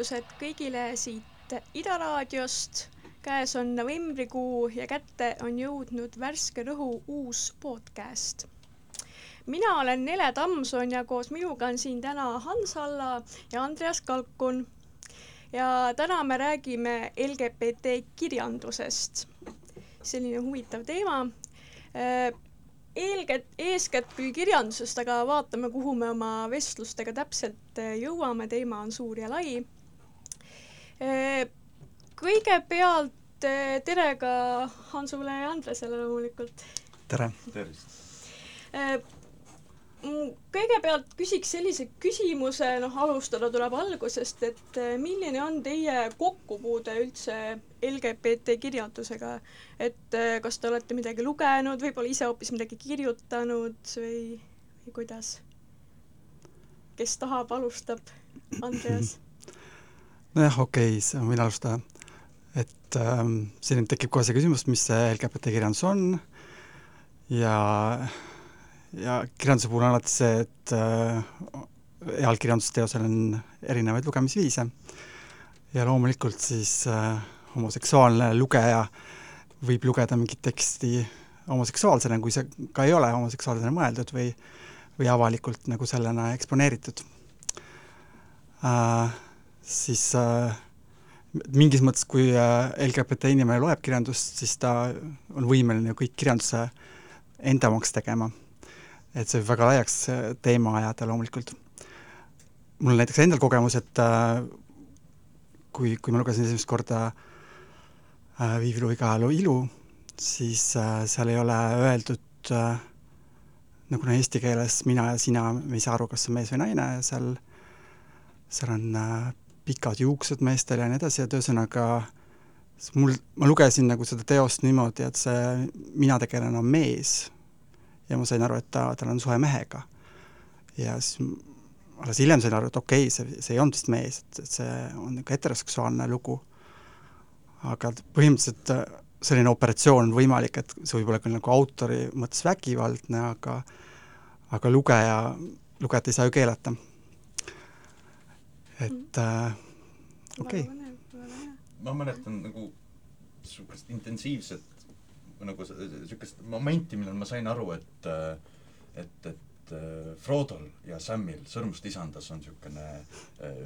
tervitused kõigile siit Ida raadiost. käes on novembrikuu ja kätte on jõudnud Värske Rõhu uus podcast. mina olen Nele Tammson ja koos minuga on siin täna Hans Alla ja Andreas Kalkun. ja täna me räägime LGBT kirjandusest. selline huvitav teema eelkätt, eeskätt küll kirjandusest, aga vaatame, kuhu me oma vestlustega täpselt eh, jõuame, teema on suur ja lai. Kõigepealt eh, tere ka Hansule ja Andresele loomulikult. tere! tervist! kõigepealt küsiks sellise küsimuse, noh, alustada tuleb algusest, et milline on teie kokkupuude üldse LGBT kirjandusega, et kas te olete midagi lugenud, võib-olla ise hoopis midagi kirjutanud või, või kuidas? kes tahab, alustab, Andreas nojah, okei okay,, siis võin alustada. et ähm, siin tekib kohe see küsimus, mis see LGBT kirjandus on ja ja kirjanduse puhul on alati see, et äh, heal kirjandusteosel on erinevaid lugemisviise ja loomulikult siis äh, homoseksuaalne lugeja võib lugeda mingit teksti homoseksuaalsena, kui see ka ei ole homoseksuaalsena mõeldud või, või avalikult nagu sellena eksponeeritud äh,. Siis äh, mingis mõttes, kui äh, LGBT inimene loeb kirjandust, siis ta on võimeline kõik kirjanduse enda omaks tegema et see võib väga laiaks teema ajada loomulikult. mul on näiteks endal kogemus, et äh, kui, kui ma lugesin esimest korda äh, Viivi Luiga loo Ilu, siis äh, seal ei ole öeldud äh, nagu no eesti keeles mina ja sina, me ei saa aru, kas on mees või naine seal, seal on äh, pikad juuksed meestel ja nii edasi, et ühesõnaga mul, ma lugesin nagu seda teost niimoodi, et see mina tegelane on mees ja ma sain aru, et ta, tal on suhe mehega. ja siis alles hiljem sain aru, et okei okay,, see, see ei olnud vist mees, et, et see on niisugune heteroseksuaalne lugu. aga põhimõtteliselt äh, selline operatsioon on võimalik, et see võib olla küll nagu autori mõttes vägivaldne, aga aga lugeja, lugejat ei saa ju keelata. Et äh, okei. okay.. ma mäletan nagu niisugust intensiivset nagu niisugust momenti, millal ma sain aru, et et, et Frodol ja Samil Sõrmust isandas on niisugune äh,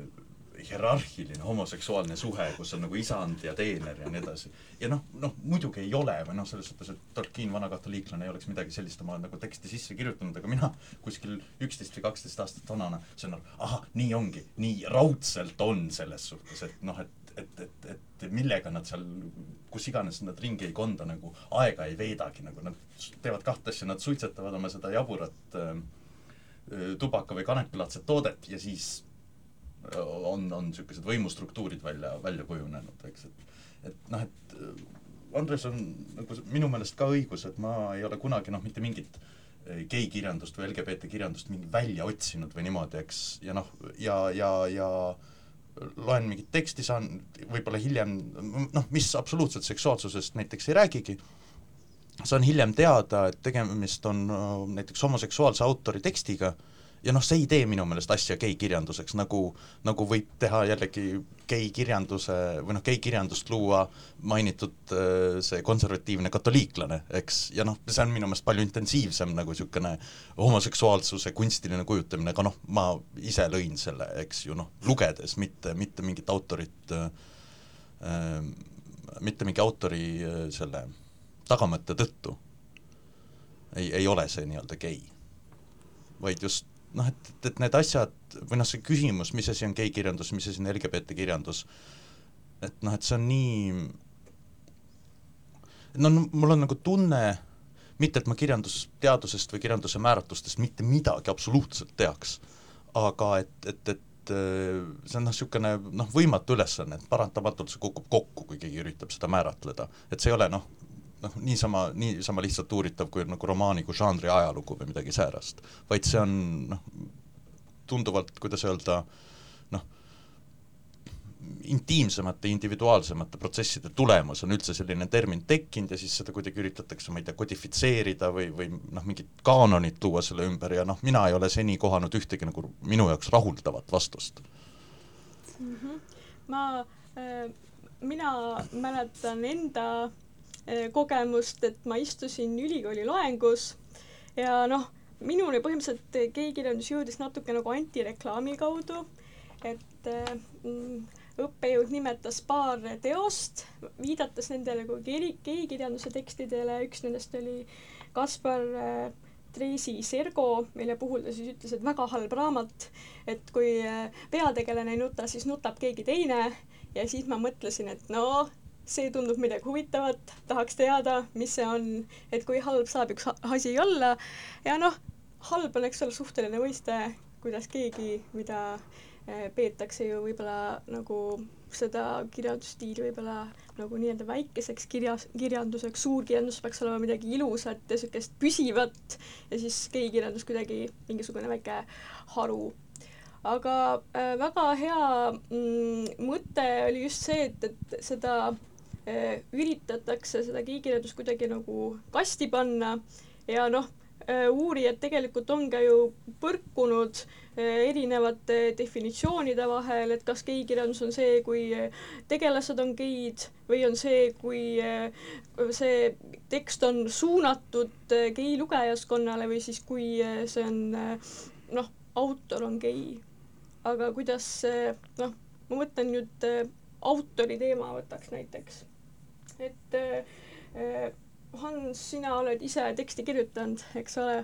hierarhiline homoseksuaalne suhe, kus on nagu isand ja teener ja nii edasi. ja noh, noh muidugi ei ole või noh, selles suhtes, et Tolkien, vana katoliiklane, ei oleks midagi sellist oma nagu teksti sisse kirjutanud, aga mina kuskil üksteist või kaksteist aastat vanana sain aru, ahah, nii ongi, nii raudselt on selles suhtes, et noh, et et, et, et millega nad seal, kus iganes nad ringi ei konda, nagu aega ei veedagi, nagu nad teevad kahte asja, nad suitsetavad oma seda jaburat äh, tubaka- või kanepilaadset toodet ja siis on, on niisugused võimustruktuurid välja, välja kujunenud, eks, et et noh, et Andres on nagu minu meelest ka õigus, et ma ei ole kunagi noh, mitte mingit geikirjandust või LGBT kirjandust mingi välja otsinud või niimoodi, eks, ja noh, ja, ja, ja loen mingit teksti, saan võib-olla hiljem, noh, mis absoluutselt seksuaalsusest näiteks ei räägigi, saan hiljem teada, et tegemist on näiteks homoseksuaalse autori tekstiga ja noh, see ei tee minu meelest asja geikirjanduseks, nagu, nagu võib teha jällegi geikirjanduse või noh, geikirjandust luua mainitud see konservatiivne katoliiklane, eks, ja noh, see on minu meelest palju intensiivsem nagu niisugune homoseksuaalsuse kunstiline kujutamine, aga noh, ma ise lõin selle, eks ju noh, lugedes, mitte, mitte mingit autorit äh,, mitte mingi autori äh, selle tagamõtte tõttu ei, ei ole see nii-öelda gei. vaid just noh, et, et, need asjad või noh, see küsimus, mis asi on geikirjandus, mis asi on LGBT kirjandus, et noh, et see on nii, no mul on nagu tunne, mitte et ma kirjandusteadusest või kirjanduse määratlustest mitte midagi absoluutselt teaks, aga et, et, et see on noh, niisugune noh, võimatu ülesanne, et paratamatult see kukub kokku, kui keegi üritab seda määratleda. et see ei ole noh, noh, niisama, niisama lihtsalt uuritav kui nagu romaani kui žanri ajalugu või midagi säärast, vaid see on noh, tunduvalt, kuidas öelda, noh, intiimsemate, individuaalsemate protsesside tulemus on üldse selline termin tekkinud ja siis seda kuidagi üritatakse, ma ei tea, kodifitseerida või, või noh, mingit kaanonit luua selle ümber ja noh, mina ei ole seni kohanud ühtegi nagu minu jaoks rahuldavat vastust mm. -hmm. ma äh,, mina mäletan enda kogemust, et ma istusin ülikooli loengus. Ja noh, minuni põhimõtteliselt geikirjandus jõudis natuke nagu antireklaami kaudu, et mm, õppejõud nimetas paar teost, viidates nendele kui geikirjanduse tekstidele, üks nendest oli Kaspar äh, Treisi Sergo, mille puhul ta siis ütles, et väga halb raamat, et kui peategelane ei nuta, siis nutab keegi teine. Ja siis ma mõtlesin, et no see tundub midagi huvitavat, tahaks teada, mis see on, et kui halb saab üks asi olla. Ja noh, halb on, eks ole, suhteline mõiste, kuidas keegi, mida Eh, peetakse ju võib-olla nagu seda kirjandusstiili võib-olla nagu nii-öelda väikeseks kirjas, kirjanduseks, suurkirjandus peaks olema midagi ilusat ja niisugust püsivat ja siis geikirjandus kuidagi mingisugune väike haru. aga äh, väga hea mm, mõte oli just see, et, et seda üritatakse, seda geikirjandust kuidagi nagu kasti panna ja noh äh,, uurijad tegelikult on ka ju põrkunud äh, erinevate definitsioonide vahel, et kas geikirjandus on see, kui tegelased on geid või on see, kui see tekst on suunatud gei lugejaskonnale või siis kui see on noh, autor on gei. aga kuidas noh, ma mõtlen nüüd autori teema võtaks näiteks, et Hans, sina oled ise teksti kirjutanud, eks ole,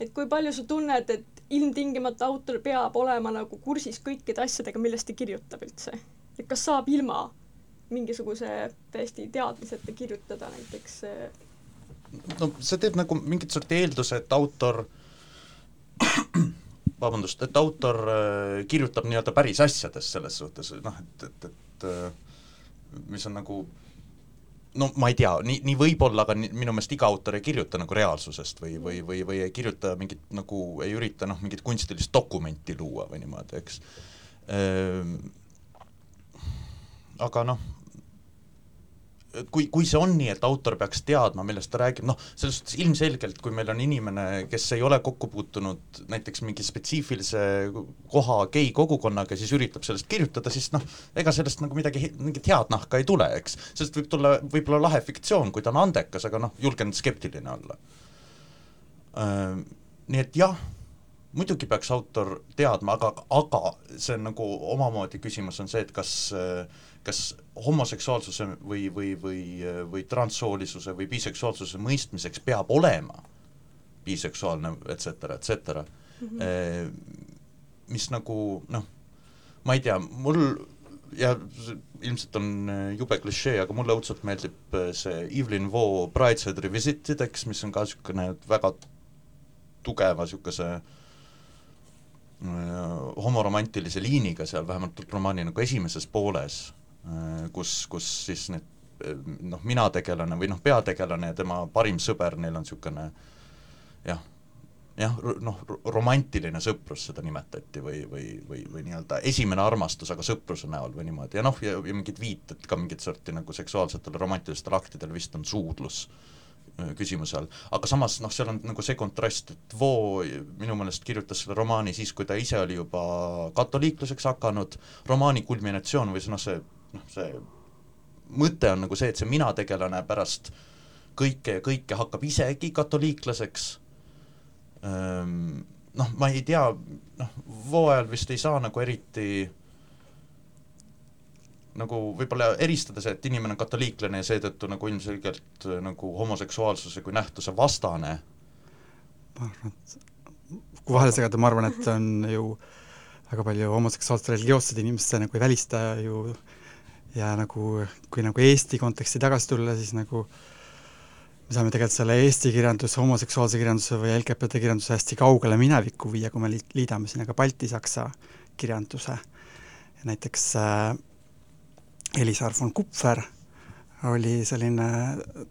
et kui palju sa tunned, et ilmtingimata autor peab olema nagu kursis kõikide asjadega, millest ta kirjutab üldse. et kas saab ilma mingisuguse täiesti teadmiseta kirjutada näiteks? Äh, no see teeb nagu mingit sorti eelduse, et autor vabandust, et autor äh, kirjutab nii-öelda päris asjadest selles suhtes, noh, et, et, et äh, mis on nagu no ma ei tea, nii, nii võib-olla, aga nii, minu meelest iga autor ei kirjuta nagu reaalsusest või, või, või, või ei kirjuta mingit nagu, ei ürita noh, mingit kunstilist dokumenti luua või niimoodi, eks ehm,. aga noh, kui, kui see on nii, et autor peaks teadma, millest ta räägib, noh, selles suhtes ilmselgelt, kui meil on inimene, kes ei ole kokku puutunud näiteks mingi spetsiifilise koha gei kogukonnaga, siis üritab sellest kirjutada, siis noh, ega sellest nagu midagi, mingit head nahka ei tule, eks. sellest võib tulla võib-olla lahe fiktsioon, kui ta on andekas, aga noh, julgen skeptiline olla. Nii et jah muidugi peaks autor teadma, aga, aga see on nagu omamoodi küsimus on see, et kas, kas homoseksuaalsuse või, või, või, või transsoolisuse või biseksuaalsuse mõistmiseks peab olema biseksuaalne et cetera, et cetera mm. -hmm. mis nagu noh, ma ei tea, mul ja ilmselt on jube klišee, aga mulle õudselt meeldib see Evelyn Waugh Brideshead Revisited, eks, mis on ka niisugune väga tugeva niisuguse Äh, homoromantilise liiniga seal, vähemalt romaani nagu esimeses pooles, äh, kus, kus siis need äh, noh, mina tegelane või noh, peategelane ja tema parim sõber, neil on niisugune jah, jah, noh, romantiline sõprus seda nimetati või, või, või, või nii-öelda esimene armastus, aga sõpruse näol või niimoodi. Ja noh, ja, ja mingid viited ka mingit sorti nagu seksuaalsetele romantilistele aktidele vist on suudlus. äh, Äh, küsimuse all. aga samas noh, seal on nagu see kontrast, et Voo minu meelest kirjutas selle romaani siis, kui ta ise oli juba katoliikluseks hakanud, romaani kulminatsioon või noh, see noh, see mõte on nagu see, et see mina tegelane pärast kõike ja kõike hakkab isegi katoliiklaseks, ehm, noh, ma ei tea, noh, Voo ajal vist ei saa nagu eriti nagu võib-olla eristada see, et inimene on katoliiklane ja seetõttu nagu ilmselgelt äh, nagu homoseksuaalsuse kui nähtuse vastane. ma arvan, et kui vahele segada, ma arvan, et on ju väga palju homoseksuaalsete religioosseid inimesi nagu ei välista ju ja nagu, kui nagu Eesti konteksti tagasi tulla, siis nagu me saame tegelikult selle eesti kirjanduse, homoseksuaalse kirjanduse või LGBT kirjanduse hästi kaugele minevikku viia, kui me liidame sinna ka baltisaksa kirjanduse. näiteks äh, Elisar von Kupfer oli selline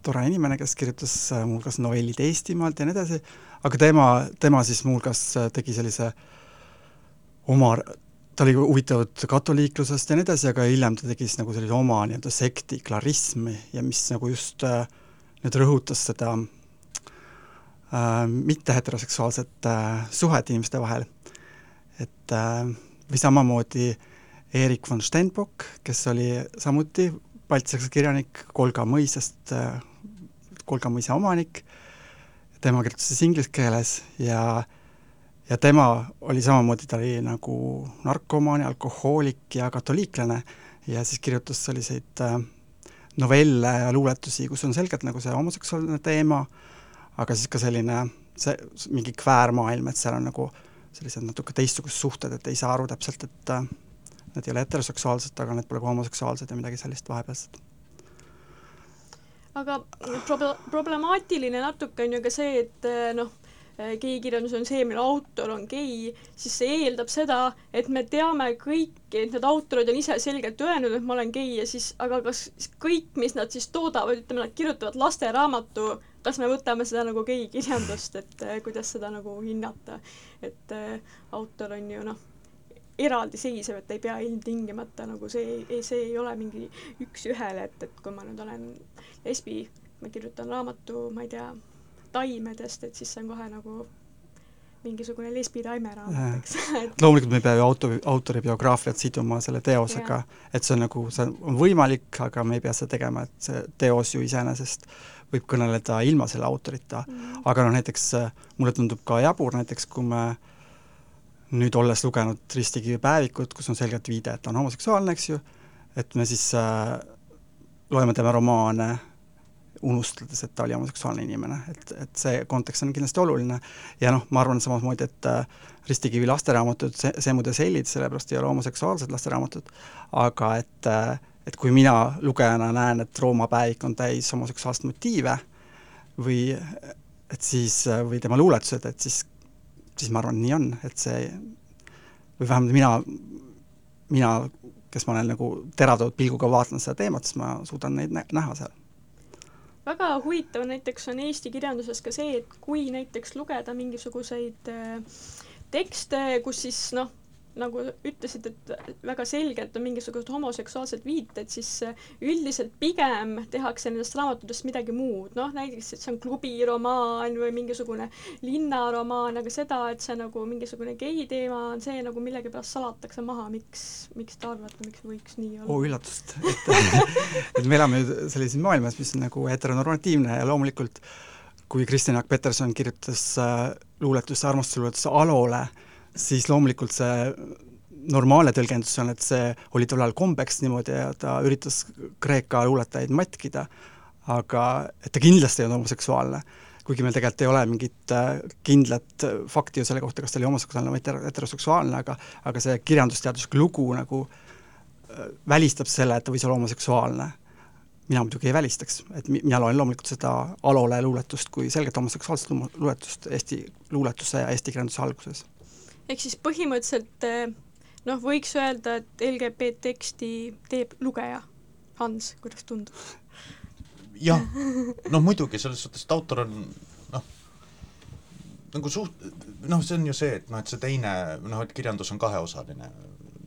tore inimene, kes kirjutas äh, muuhulgas novellid Eestimaalt ja nii edasi, aga tema, tema siis muuhulgas äh, tegi sellise oma ta oli huvitatud katoliiklusest ja nii edasi, aga hiljem ta tegi siis nagu sellise oma nii-öelda sekti, klarismi ja mis nagu just äh, nüüd rõhutas seda äh, mitte heteroseksuaalset äh, suhet inimeste vahel. et äh, või samamoodi Erik von Stenbock, kes oli samuti baltisaksa kirjanik Kolga mõisast äh,, Kolga mõisa omanik, tema kirjutas inglise keeles ja ja tema oli samamoodi, ta oli nagu narkomaan, alkohoolik ja katoliiklane. Ja siis kirjutas selliseid äh, novelle ja luuletusi, kus on selgelt nagu see homoseksuaalne teema, aga siis ka selline see mingi kväärmaailm, et seal on nagu sellised natuke teistsugused suhted, et ei saa aru täpselt, et need ei ole heteroseksuaalsed, aga need pole ka homoseksuaalsed ja midagi sellist vahepealset. Aga proble-, problemaatiline natuke on ju ka see, et eh, noh, geikirjandus on see, mille autor on gei, siis see eeldab seda, et me teame kõiki, et need autorid on ise selgelt öelnud, et ma olen gei ja siis, aga kas kõik, mis nad siis toodavad, ütleme, nad kirjutavad lasteraamatu, kas me võtame seda nagu geikirjandust, et eh, kuidas seda nagu hinnata, et autor on ju noh, eraldiseisev, et ei pea ilmtingimata nagu see, ei, see ei ole mingi üks-ühele, et, et kui ma nüüd olen lesbi, ma kirjutan raamatu, ma ei tea, taimedest, et siis see on kohe nagu mingisugune lesbi taimeraamat, eks. Et loomulikult me ei pea ju auto, autori biograafiat siduma selle teosega, et see on nagu, see on võimalik, aga me ei pea seda tegema, et see teos ju iseenesest võib kõneleda ilma selle autorita. Mm.. aga noh, näiteks mulle tundub ka jabur näiteks, kui me äh, nüüd olles lugenud Ristikivi päevikut, kus on selgelt viide, et ta on homoseksuaalne, eks ju, et me siis äh, loeme tema romaane unustades, et ta oli homoseksuaalne inimene, et, et see kontekst on kindlasti oluline. ja noh, ma arvan samamoodi, et äh, Ristikivi lasteraamatud, see, see muide sellid, sellepärast ei ole homoseksuaalsed lasteraamatud, aga et äh, et kui mina lugejana näen, et Rooma päevik on täis homoseksuaalseid motiive või et siis, äh, või tema luuletused, et siis siis ma arvan, nii on, et see, või vähemalt mina, mina, kes ma olen nagu teravdatud pilguga vaadanud seda teemat, siis ma suudan neid nä näha seal. väga huvitav näiteks on Eesti kirjanduses ka see, et kui näiteks lugeda mingisuguseid äh, tekste, kus siis noh, nagu ütlesid, et väga selgelt on mingisugused homoseksuaalsed viited, siis äh, üldiselt pigem tehakse nendest raamatutest midagi muud, noh näiteks, et see on klubiromaan või mingisugune linnaromaan, aga seda, et see nagu mingisugune gei teema on see nagu millegipärast salatakse maha, miks, miks te arvate, miks võiks nii olla? oo oh, üllatust, et et me elame sellises maailmas, mis on nagu heteronormatiivne ja loomulikult kui Kristjan Jaak Peterson kirjutas äh, luuletusse, armastusluuletusse Alole äh,, siis loomulikult see normaalne tõlgendus on, et see oli tol ajal kombeks niimoodi ja ta üritas Kreeka luuletajaid matkida, aga et ta kindlasti ei olnud homoseksuaalne. kuigi meil tegelikult ei ole mingit äh, kindlat fakti ju selle kohta, kas ta oli homoseksuaalne või heteroseksuaalne, aga aga see kirjandusteaduslik lugu nagu äh, välistab selle, et ta võis olla homoseksuaalne. mina muidugi ei välistaks, et mina loen loomulikult seda Alole luuletust kui selgelt homoseksuaalset luuletust Eesti luuletuse ja eesti kirjanduse alguses ehk siis põhimõtteliselt eh, noh, võiks öelda, et LGBT teksti teeb lugeja. Hans, kuidas tundub? jah, no muidugi, selles suhtes, et autor on noh, nagu suht-, noh, see on ju see, et noh, et see teine, noh, et kirjandus on kaheosaline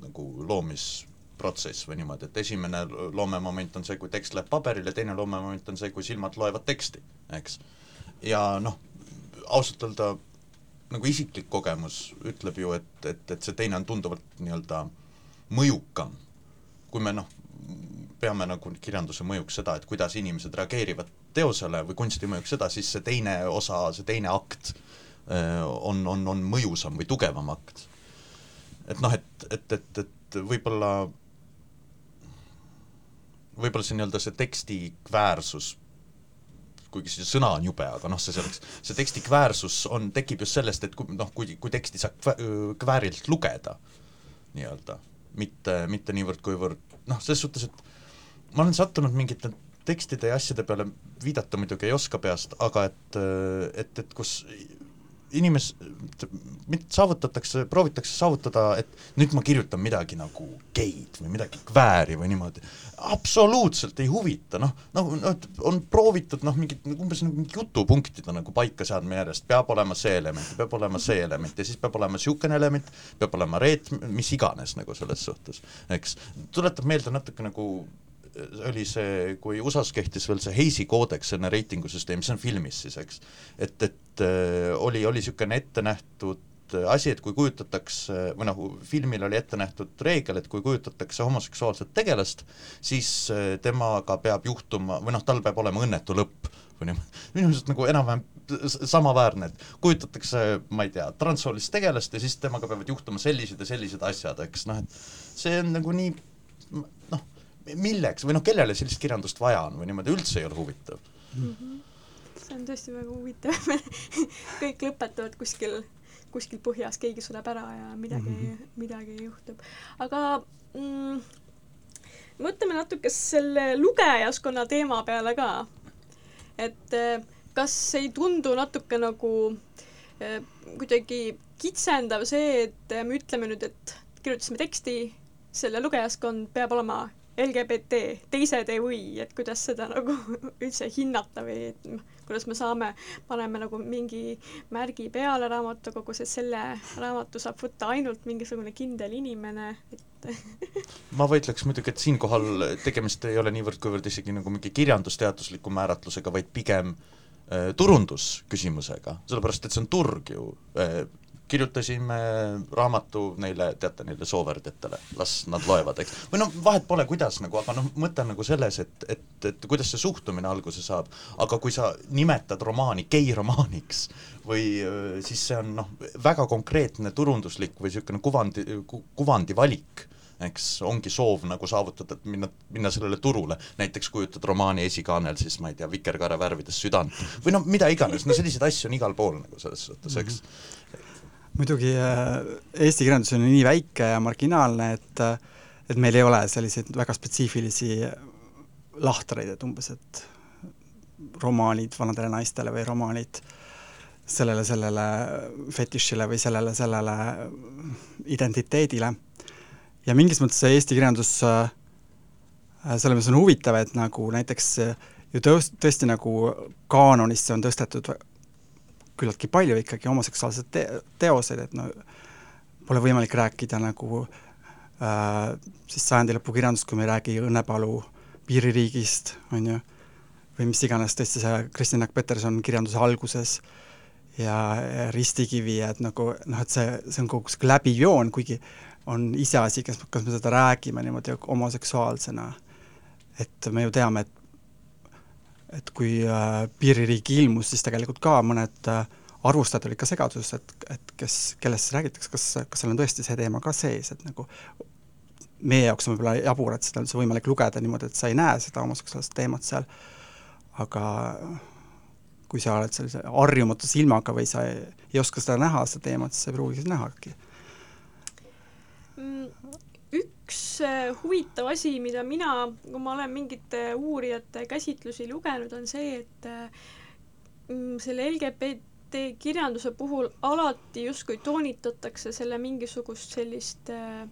nagu loomisprotsess või niimoodi, et esimene loomemoment on see, kui tekst läheb paberile, teine loomemoment on see, kui silmad loevad teksti, eks. ja noh, ausalt öelda nagu isiklik kogemus ütleb ju, et, et, et see teine on tunduvalt nii-öelda mõjukam. kui me noh, peame nagu kirjanduse mõjuks seda, et kuidas inimesed reageerivad teosele või kunsti mõjuks seda, siis see teine osa, see teine akt on, on, on mõjusam või tugevam akt. et noh, et, et, et, et võib-olla võib-olla see nii-öelda see teksti kväärsus kuigi see sõna on jube, aga noh, see selleks, see teksti kväärsus on, tekib just sellest, et kui noh, kui, kui teksti saab kvä-, kväärilt lugeda nii-öelda, mitte, mitte niivõrd, kuivõrd noh, selles suhtes, et ma olen sattunud mingite tekstide ja asjade peale viidata muidugi ei oska peast, aga et, et, et kus inimes-, saavutatakse, proovitakse saavutada, et nüüd ma kirjutan midagi nagu geid või midagi kvääri või niimoodi, absoluutselt ei huvita, noh, nagu noh, on proovitud noh, mingid umbes nagu mingi jutupunktida nagu paika seadma järjest, peab olema see element, peab olema see element ja siis peab olema niisugune element, peab olema reet-, mis iganes nagu selles suhtes, eks. tuletab meelde natuke nagu oli see, kui USA-s kehtis veel see Heisi koodeks enne reitingusüsteemi, see on filmis siis, eks, et, et äh, oli, oli niisugune ette nähtud asi, et kui kujutatakse, või noh, filmil oli ette nähtud reegel, et kui kujutatakse homoseksuaalset tegelast, siis äh, temaga peab juhtuma, või noh, tal peab olema õnnetu lõpp või niimoodi, minu meelest nagu enam-vähem samaväärne, et kujutatakse, ma ei tea, transsoolist tegelast ja siis temaga peavad juhtuma sellised ja sellised asjad, eks. Noh, et see on nagu nii milleks või noh, kellele sellist kirjandust vaja on või niimoodi üldse ei ole huvitav mm. -hmm. see on tõesti väga huvitav kõik lõpetavad kuskil, kuskil põhjas, keegi sureb ära ja midagi mm, -hmm. midagi juhtub. aga mm, mõtleme natuke selle lugejaskonna teema peale ka. et eh, kas ei tundu natuke nagu eh, kuidagi kitsendav see, et me ütleme nüüd, et kirjutasime teksti, selle lugejaskond peab olema LGBT, teised ei või, et kuidas seda nagu üldse hinnata või et kuidas me saame, paneme nagu mingi märgi peale raamatukogus, et selle raamatu saab võtta ainult mingisugune kindel inimene, et ma võitleks muidugi, et siinkohal tegemist ei ole niivõrd-kuivõrd isegi nagu mingi kirjandusteadusliku määratlusega, vaid pigem äh, turundusküsimusega, sellepärast et see on turg ju äh,, kirjutasime raamatu neile, teate, neile sooverdjatele, las nad loevad, eks. või noh, vahet pole, kuidas nagu, aga noh, mõte on nagu selles, et, et, et kuidas see suhtumine alguse saab, aga kui sa nimetad romaani geiromaaniks või siis see on noh, väga konkreetne turunduslik või niisugune kuvandi ku,, kuvandi valik eks. Ongi soov nagu saavutada, et minna, minna sellele turule, näiteks kujutad romaani esikaanel siis ma ei tea, vikerkaare värvides südant. Või noh, mida iganes, no selliseid asju on igal pool nagu selles suhtes, eks. Mm. -hmm muidugi äh, Eesti kirjandus on nii väike ja marginaalne, et äh, et meil ei ole selliseid väga spetsiifilisi lahtreid, et umbes, et romaanid vanadele naistele või romaanid sellele, sellele fetišile või sellele, sellele identiteedile. ja mingis mõttes see Eesti kirjandus äh, selles mõttes on huvitav, et nagu näiteks ju tõus-, tõesti nagu kaanonisse on tõstetud küllaltki palju ikkagi homoseksuaalseid te teoseid, et no pole võimalik rääkida nagu äh, siis sajandi lõpu kirjandust, kui me ei räägi Õnnepalu piiririigist, on ju, või mis iganes tõesti see Kristin Jaak-Peterson kirjanduse alguses ja, Ristikivi, et nagu noh, et see, see on kogu see läbiv joon, kuigi on iseasi, kas, kas me seda räägime niimoodi homoseksuaalsena, et me ju teame, et et kui äh, Piiririik ilmus, siis tegelikult ka mõned äh, arvustajad olid ka segaduses, et, et kes, kellest räägitakse, kas, kas seal on tõesti see teema ka sees, et nagu meie jaoks on võib-olla jabur, et seda on üldse võimalik lugeda niimoodi, et sa ei näe seda homoseksuaalset teemat seal, aga kui sa oled sellise harjumatu silmaga või sa ei, ei oska seda näha, seda teemat, siis sa ei pruugi seda nähagi. Mm üks äh, huvitav asi, mida mina, kui ma olen mingite uurijate käsitlusi lugenud, on see, et äh, mm, selle LGBT kirjanduse puhul alati justkui toonitatakse selle mingisugust sellist äh,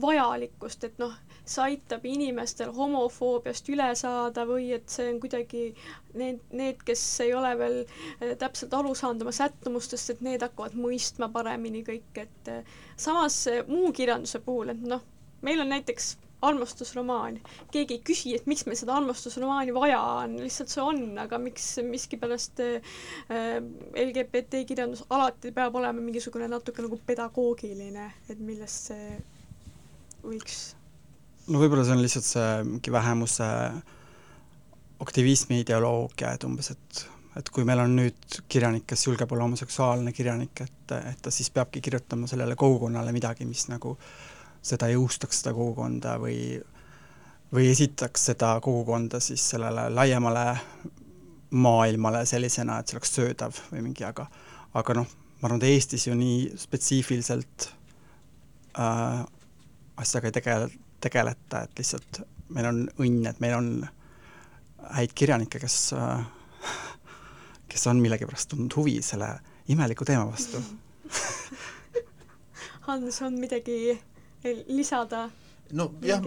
vajalikkust, et noh, see aitab inimestel homofoobiast üle saada või et see on kuidagi need, need, kes ei ole veel eh, täpselt aru saanud oma sättumustest, et need hakkavad mõistma paremini kõike, et eh, samas muu kirjanduse puhul, et noh, meil on näiteks armastusromaan, keegi ei küsi, et miks meil seda armastusromaani vaja on, lihtsalt see on, aga miks miskipärast LGBT kirjandus alati peab olema mingisugune natuke nagu pedagoogiline, et millest see võiks? No võib-olla see on lihtsalt see mingi vähemuse aktivismi ideoloogia, et umbes, et et kui meil on nüüd kirjanik, kes julgeb olla homoseksuaalne kirjanik, et, et ta siis peabki kirjutama sellele kogukonnale midagi, mis nagu seda jõustaks, seda kogukonda või või esitaks seda kogukonda siis sellele laiemale maailmale sellisena, et see oleks söödav või mingi, aga aga noh, ma arvan, et Eestis ju nii spetsiifiliselt äh, asjaga ei tegele, tegeleta, et lihtsalt meil on õnn, et meil on häid kirjanikke, kes, kes on millegipärast tundnud huvi selle imeliku teema vastu. Hans, on midagi lisada? nojah,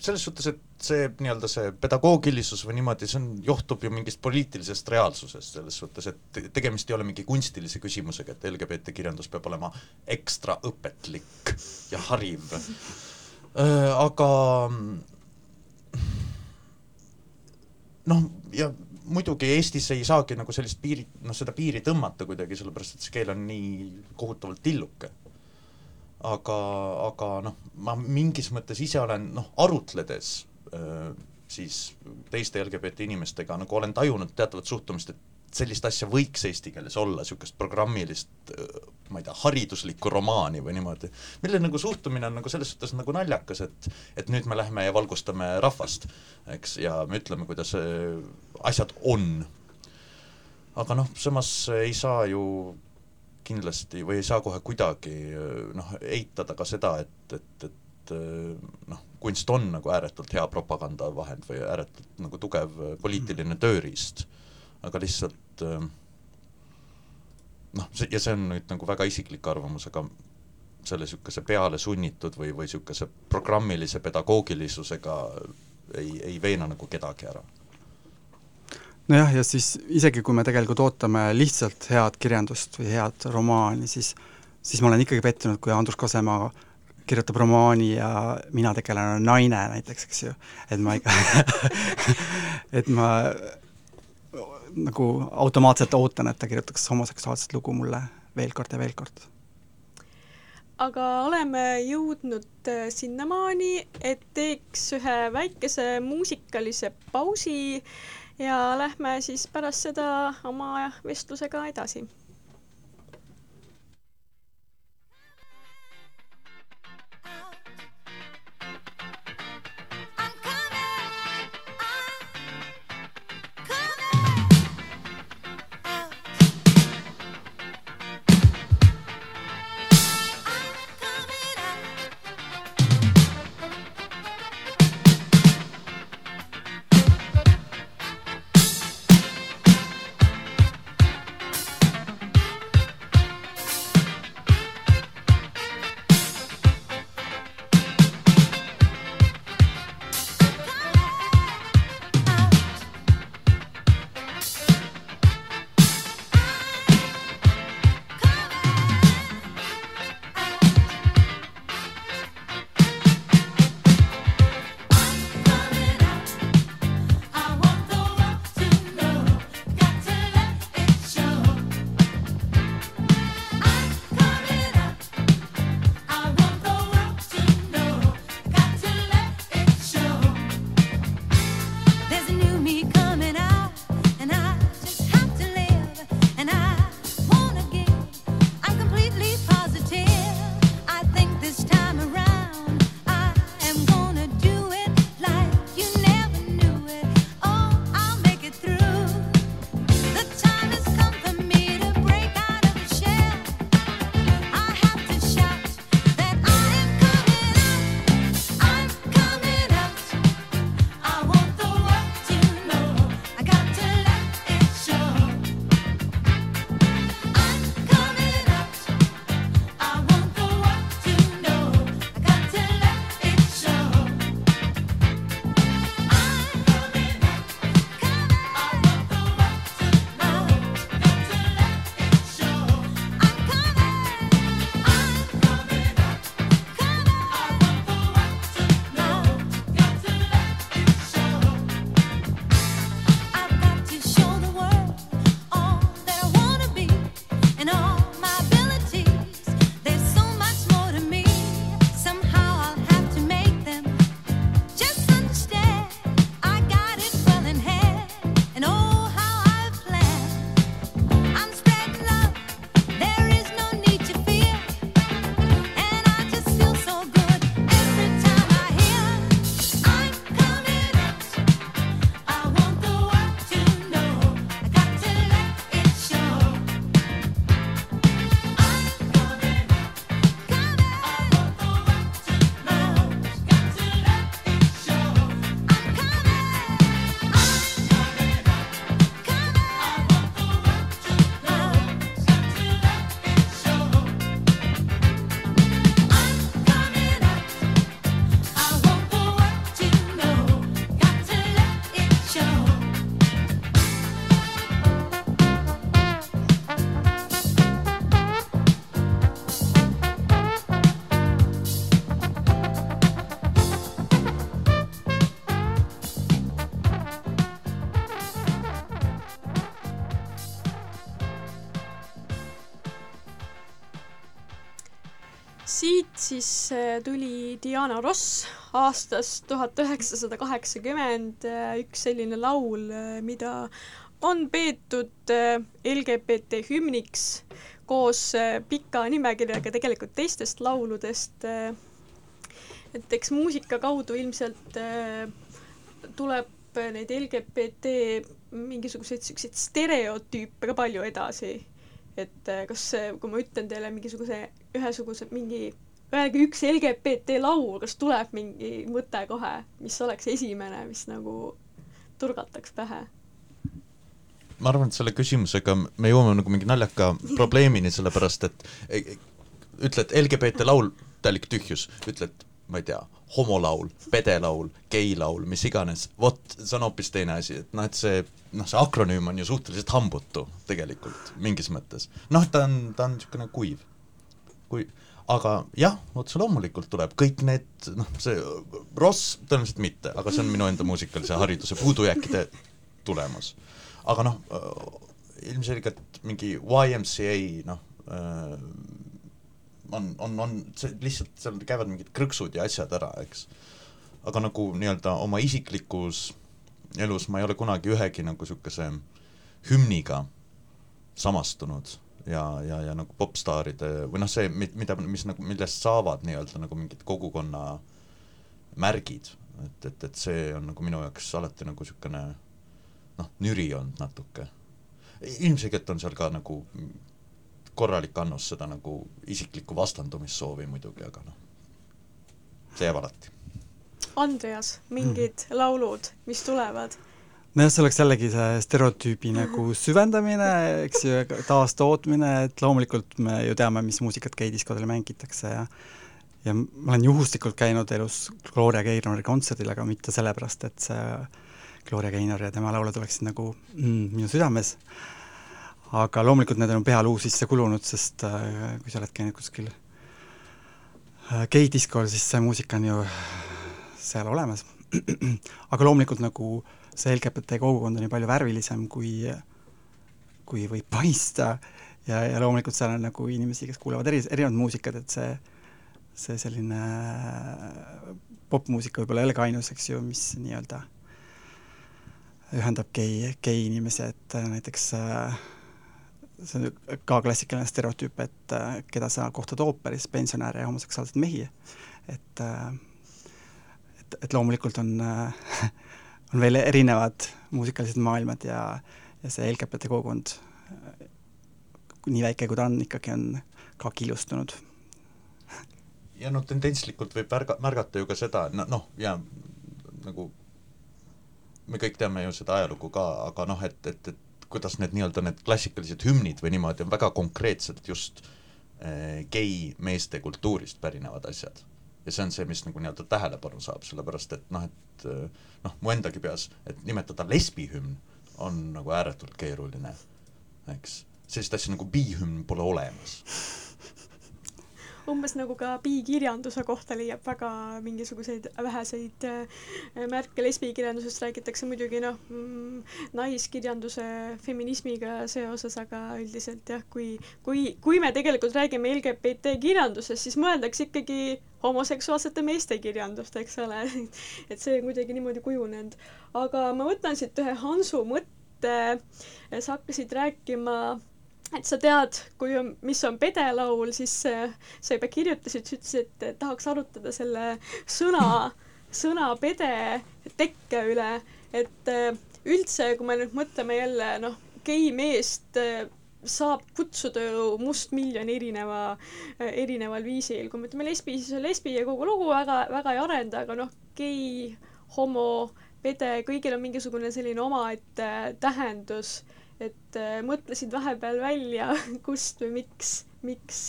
selles suhtes, et see nii-öelda see pedagoogilisus või niimoodi, see on, johtub ju mingist poliitilisest reaalsusest, selles suhtes, et tegemist ei ole mingi kunstilise küsimusega, et LGBT kirjandus peab olema ekstra õpetlik ja hariv. Äh, aga noh, ja muidugi Eestis ei saagi nagu sellist piiri, noh seda piiri tõmmata kuidagi, sellepärast et see keel on nii kohutavalt tilluke. Aga, aga noh, ma mingis mõttes ise olen noh, arutledes äh, siis teiste LGBT inimestega nagu olen tajunud teatavat suhtumist, et sellist asja võiks eesti keeles olla, niisugust programmilist ma ei tea, hariduslikku romaani või niimoodi, mille nagu suhtumine on nagu selles suhtes nagu naljakas, et et nüüd me lähme ja valgustame rahvast, eks, ja me ütleme, kuidas asjad on. aga noh, samas ei saa ju kindlasti või ei saa kohe kuidagi noh, eitada ka seda, et, et, et noh, kunst on nagu ääretult hea propagandavahend või ääretult nagu tugev poliitiline tööriist, aga lihtsalt noh, see, ja see on nüüd nagu väga isiklik arvamus, aga selle niisuguse peale sunnitud või, või niisuguse programmilise pedagoogilisusega ei, ei veena nagu kedagi ära. Nojah, ja siis isegi, kui me tegelikult ootame lihtsalt head kirjandust või head romaani, siis siis ma olen ikkagi pettunud, kui Andrus Kosemaa kirjutab romaani ja mina tegelen naine näiteks, eks ju, et ma ikka et ma nagu automaatselt ootan, et ta kirjutaks homoseksuaalset lugu mulle veel kord ja veel kord. aga oleme jõudnud äh, sinnamaani, et teeks ühe väikese muusikalise pausi ja lähme siis pärast seda oma vestlusega edasi Diana Ross aastast tuhat üheksasada kaheksakümmend üks selline laul, äh, mida on peetud äh, LGBT hümniks koos pika nimekirjaga tegelikult teistest lauludest. et eks muusika kaudu ilmselt tuleb neid LGBT mingisuguseid siukseid stereotüüpe ka palju edasi et äh, kas, kui ma ütlen teile mingisuguse ühesuguse mingi, öelge üks LGBT laul, kas tuleb mingi mõte kohe, mis oleks esimene, mis nagu turgataks pähe? ma arvan, et selle küsimusega me jõuame nagu mingi naljaka probleemini, sellepärast et ütled LGBT laul, täielik tühjus, ütled ma ei tea, homolaul, pedelaul, geilaul, mis iganes, vot see on hoopis teine asi, et noh, et see noh, see akronüüm on ju suhteliselt hambutu tegelikult mingis mõttes. noh, ta on, ta on niisugune kuiv, kuiv, aga jah, otse loomulikult tuleb kõik need, noh, see Ross tõenäoliselt mitte, aga see on minu enda muusikalise hariduse puudujääkide tulemus. aga noh, ilmselgelt mingi YMCA, noh, on, on, on see lihtsalt, seal käivad mingid krõksud ja asjad ära, eks. aga nagu nii-öelda oma isiklikus elus ma ei ole kunagi ühegi nagu niisuguse hümniga samastunud ja, ja, ja nagu popstaaride või noh, see, mida, mis nagu, millest saavad nii-öelda nagu mingid kogukonna märgid, et, et, et see on nagu minu jaoks alati nagu niisugune noh, nüri olnud natuke. ilmselgelt on seal ka nagu korralik annus seda nagu isiklikku vastandumissoovi muidugi, aga noh, see jääb alati. Andreas, mingid mm. laulud, mis tulevad? Nojah, see oleks jällegi see stereotüübi nagu süvendamine, eks ju, taastootmine, et loomulikult me ju teame, mis muusikat geidiskodel mängitakse ja ja ma olen juhuslikult käinud elus Gloria Gaynori kontserdil, aga mitte sellepärast, et see Gloria Gaynor ja tema laulud oleksid nagu mm, minu südames aga loomulikult need on pealuu sisse kulunud, sest äh, kui sa oled käinud kuskil äh, geidiskol, siis see muusika on ju seal olemas. aga loomulikult nagu see LGBT kogukond on ju palju värvilisem, kui, kui võib paista ja, ja loomulikult seal on nagu inimesi, kes kuulavad eri, erinevat muusikat, et see, see selline popmuusika võib-olla ei ole ka ainus, eks ju, mis nii-öelda ühendab gei, gei inimesi, et näiteks äh, see on ka klassikaline stereotüüp, et äh, keda sa kohtad ooperis, pensionäre ja homoseksuaalseid mehi. et, äh, et, et loomulikult on, äh, on veel erinevad muusikalised maailmad ja, ja see LGBT kogukond, nii väike kui ta on, ikkagi on ka killustunud. ja noh, tendentslikult võib märga, märgata ju ka seda, no noh, ja nagu me kõik teame ju seda ajalugu ka, aga noh, et, et, et kuidas need nii-öelda need klassikalised hümnid või niimoodi on väga konkreetselt just äh, gei meeste kultuurist pärinevad asjad. Ja see on see, mis nagu nii-öelda tähelepanu saab, sellepärast et noh, et eh, noh, mu endagi peas, et nimetada lesbihümn on nagu ääretult keeruline, eks. sellist asja nagu bihümn pole olemas umbes nagu ka biikirjanduse kohta leiab väga mingisuguseid väheseid äh, märke, lesbikirjandusest räägitakse muidugi noh, mm, naiskirjanduse feminismiga seoses, aga üldiselt jah, kui, kui, kui me tegelikult räägime LGBT kirjandusest, siis mõeldakse ikkagi homoseksuaalsete meeste kirjandust, eks ole. Et see kuidagi niimoodi kujunenud. aga ma võtan siit ühe Hansu mõtte, sa hakkasid rääkima et sa tead, kui on, mis on pedelaul, siis sa juba kirjutasid, sa ütlesid, et tahaks arutada selle sõna, sõna pede tekke üle, et äh, üldse, kui me nüüd mõtleme jälle noh, gei meest äh, saab kutsuda ju mustmiljon erineva, äh, erineval viisil, kui me ütleme lesbi, siis on lesbi ja kogu lugu väga, väga ei arenda, aga noh, gei, homo, pede, kõigil on mingisugune selline omaette tähendus et äh, mõtlesid vahepeal välja, kust või miks, miks?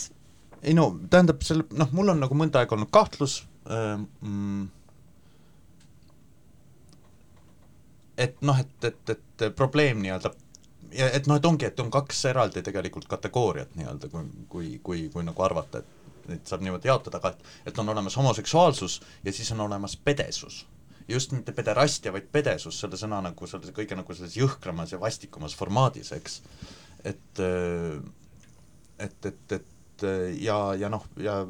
ei no tähendab, selle, noh, mul on nagu mõnda aega olnud kahtlus ähm,, et noh, et, et, et probleem nii-öelda ja et noh, et ongi, et on kaks eraldi tegelikult kategooriat nii-öelda, kui, kui, kui, kui nagu arvata, et neid saab niimoodi jaotada, aga et, et on olemas homoseksuaalsus ja siis on olemas pedesus just mitte pederastia, vaid pedesus selle sõna nagu selles kõige nagu selles jõhkramas ja vastikumas formaadis, eks. et, et, et, et ja, ja noh, ja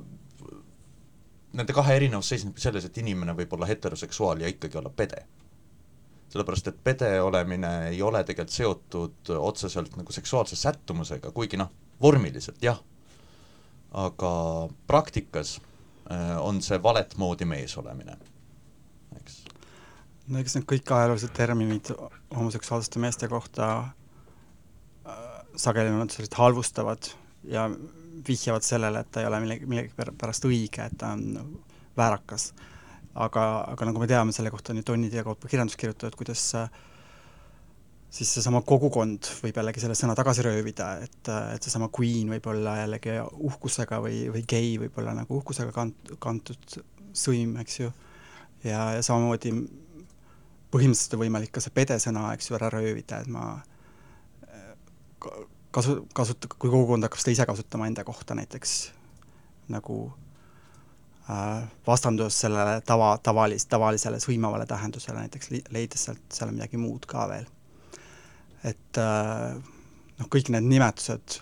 nende kahe erinevus seisnebki selles, et inimene võib olla heteroseksuaal ja ikkagi olla pede. sellepärast, et pede olemine ei ole tegelikult seotud otseselt nagu seksuaalse sättumusega, kuigi noh, vormiliselt jah, aga praktikas äh, on see valet moodi mees olemine. No eks need kõik ajaloolised terminid homoseksuaalsete meeste kohta äh, sageli on sellised halvustavad ja vihjavad sellele, et ta ei ole millegi, millegipärast õige, et ta on väärakas. aga, aga nagu me teame, selle kohta on ju tonnide kaupa kirjandust kirjutatud, kuidas äh, siis seesama kogukond võib jällegi selle sõna tagasi röövida, et, et seesama queen võib olla jällegi uhkusega või, või gei võib olla nagu uhkusega kant-, kantud sõim, eks ju, ja, ja samamoodi põhimõtteliselt on võimalik ka see pede sõna, eks ju, ära röövida, et ma kasu, kasut-, kui kogukond hakkab seda ise kasutama enda kohta näiteks nagu äh, vastanduses sellele tava, tavalis-, tavalisele sõimavale tähendusele näiteks, leides sealt seal midagi muud ka veel. et äh, noh, kõik need nimetused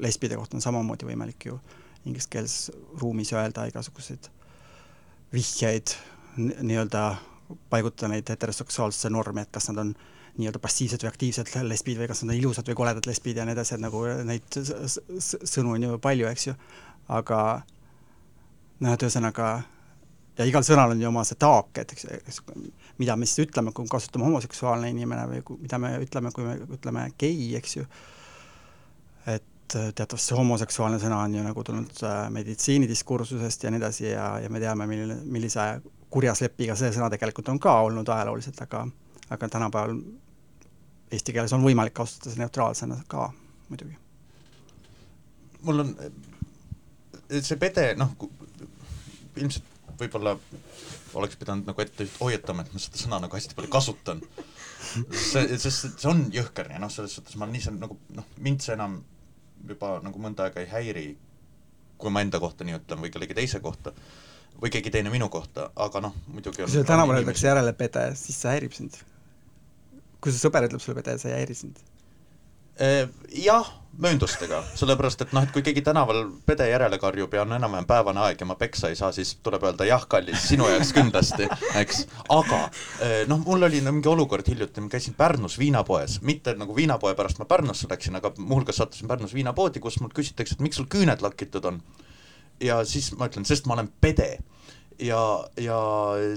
lesbide kohta on samamoodi võimalik ju ingliskeelses ruumis öelda igasuguseid vihjeid, nii-öelda paigutada neid heteroseksuaalsesse normi, et kas nad on nii-öelda passiivsed või aktiivsed lesbid või kas nad on ilusad või koledad lesbid ja nii edasi, et nagu neid sõnu on ju palju, eks ju, aga noh, et ühesõnaga ja igal sõnal on ju oma see taak, et eks, mida me siis ütleme, kui kasutame homoseksuaalne inimene või kui, mida me ütleme, kui me ütleme gei, eks ju, et teatavasti homoseksuaalne sõna on ju nagu tulnud äh, meditsiinidiskursusest ja nii edasi ja, ja me teame, milline, millise kurja slepiga see sõna tegelikult on ka olnud ajalooliselt, aga aga tänapäeval eesti keeles on võimalik kasutada seda neutraalsena ka muidugi. mul on see pede, noh, ilmselt võib-olla oleks pidanud nagu ette hoiatama, et ma seda sõna nagu hästi palju kasutan. see, sest see on jõhker ja noh, selles suhtes ma olen ise nagu noh, mind see enam juba nagu mõnda aega ei häiri, kui ma enda kohta nii ütlen või kellegi teise kohta või keegi teine minu kohta, aga noh, muidugi kui sulle tänaval öeldakse järele pede, siis see häirib sind kui su sõber ütleb sulle pede, see ei häiri sind? Äh, jah, mööndustega, sellepärast et noh, et kui keegi tänaval pede järele karjub ja on enam-vähem päevane aeg ja ma peksa ei saa, siis tuleb öelda jah, kallis, sinu jaoks kindlasti, eks. aga äh, noh, mul oli mingi olukord hiljuti, ma käisin Pärnus viinapoes, mitte nagu viinapoe pärast ma Pärnusse läksin, aga muuhulgas sattusin Pärnus viinapoodi, kus mult küsitakse, et miks sul küüned lakitud on. Ja siis ma ütlen, sest ma olen pede ja, ja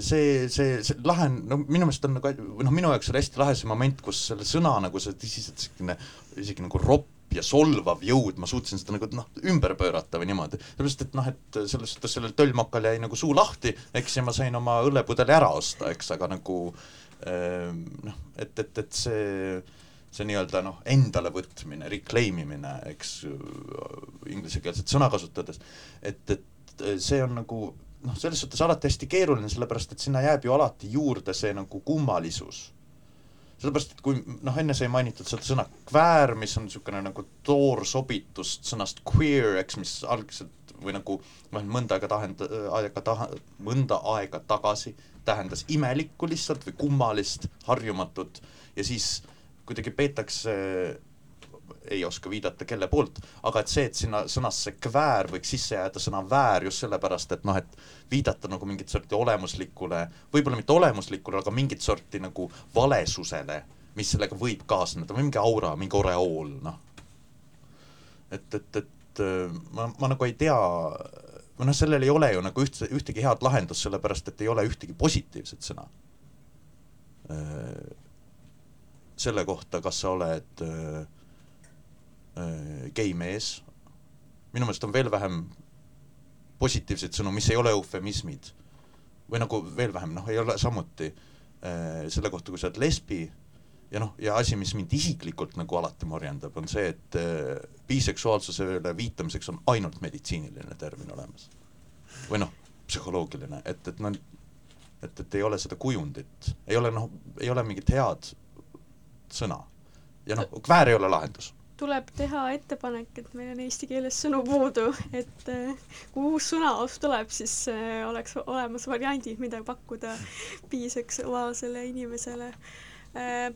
see, see, see lahe on, no minu meelest on nagu, noh, minu jaoks oli hästi lahe see moment, kus selle sõna nagu see tõsiselt selline isegi nagu ropp ja solvav jõud, ma suutsin seda nagu noh, ümber pöörata või niimoodi. sellepärast, et noh, et selles suhtes sellel töllmakal jäi nagu suu lahti, eks, ja ma sain oma õllepudeli ära osta, eks, aga nagu eh, noh, et, et, et see see nii-öelda noh, endale võtmine, reclaim imine, eks, inglisekeelset sõna kasutades, et, et see on nagu noh, selles suhtes alati hästi keeruline, sellepärast et sinna jääb ju alati juurde see nagu kummalisus. sellepärast, et kui noh, enne sai mainitud seda sõna kväär, mis on niisugune nagu toorsobitus sõnast queer, eks, mis algselt või nagu noh, mõnda aega tahend-, aega taha-, mõnda aega tagasi tähendas imelikku lihtsalt või kummalist, harjumatut ja siis kuidagi peetakse ei oska viidata, kelle poolt, aga et see, et sinna sõnasse kväär võiks sisse jääda sõna väär just sellepärast, et noh, et viidata nagu mingit sorti olemuslikule, võib-olla mitte olemuslikule, aga mingit sorti nagu valesusele, mis sellega võib kaasneda või mingi aura, mingi oreool, noh. et, et, et ma, ma nagu ei tea, või noh, sellel ei ole ju nagu ühtse, ühtegi head lahendust, sellepärast et ei ole ühtegi positiivset sõna selle kohta, kas sa oled äh, Äh, gei mees, minu meelest on veel vähem positiivseid sõnu, mis ei ole eufemismid. või nagu veel vähem, noh, ei ole samuti äh, selle kohta, kui sa oled lesbi ja noh, ja asi, mis mind isiklikult nagu alati morjendab, on see, et äh, biseksuaalsusele viitamiseks on ainult meditsiiniline termin olemas. või noh, psühholoogiline, et, et noh, et, et ei ole seda kujundit, ei ole noh, ei ole mingit head sõna. ja noh, kväär ei ole lahendus tuleb teha ettepanek, et meil on eesti keeles sõnu puudu, et äh, kui uus sõnaost tuleb, siis äh, oleks olemas variandid, mida pakkuda biseksuaalsele inimesele. Äh,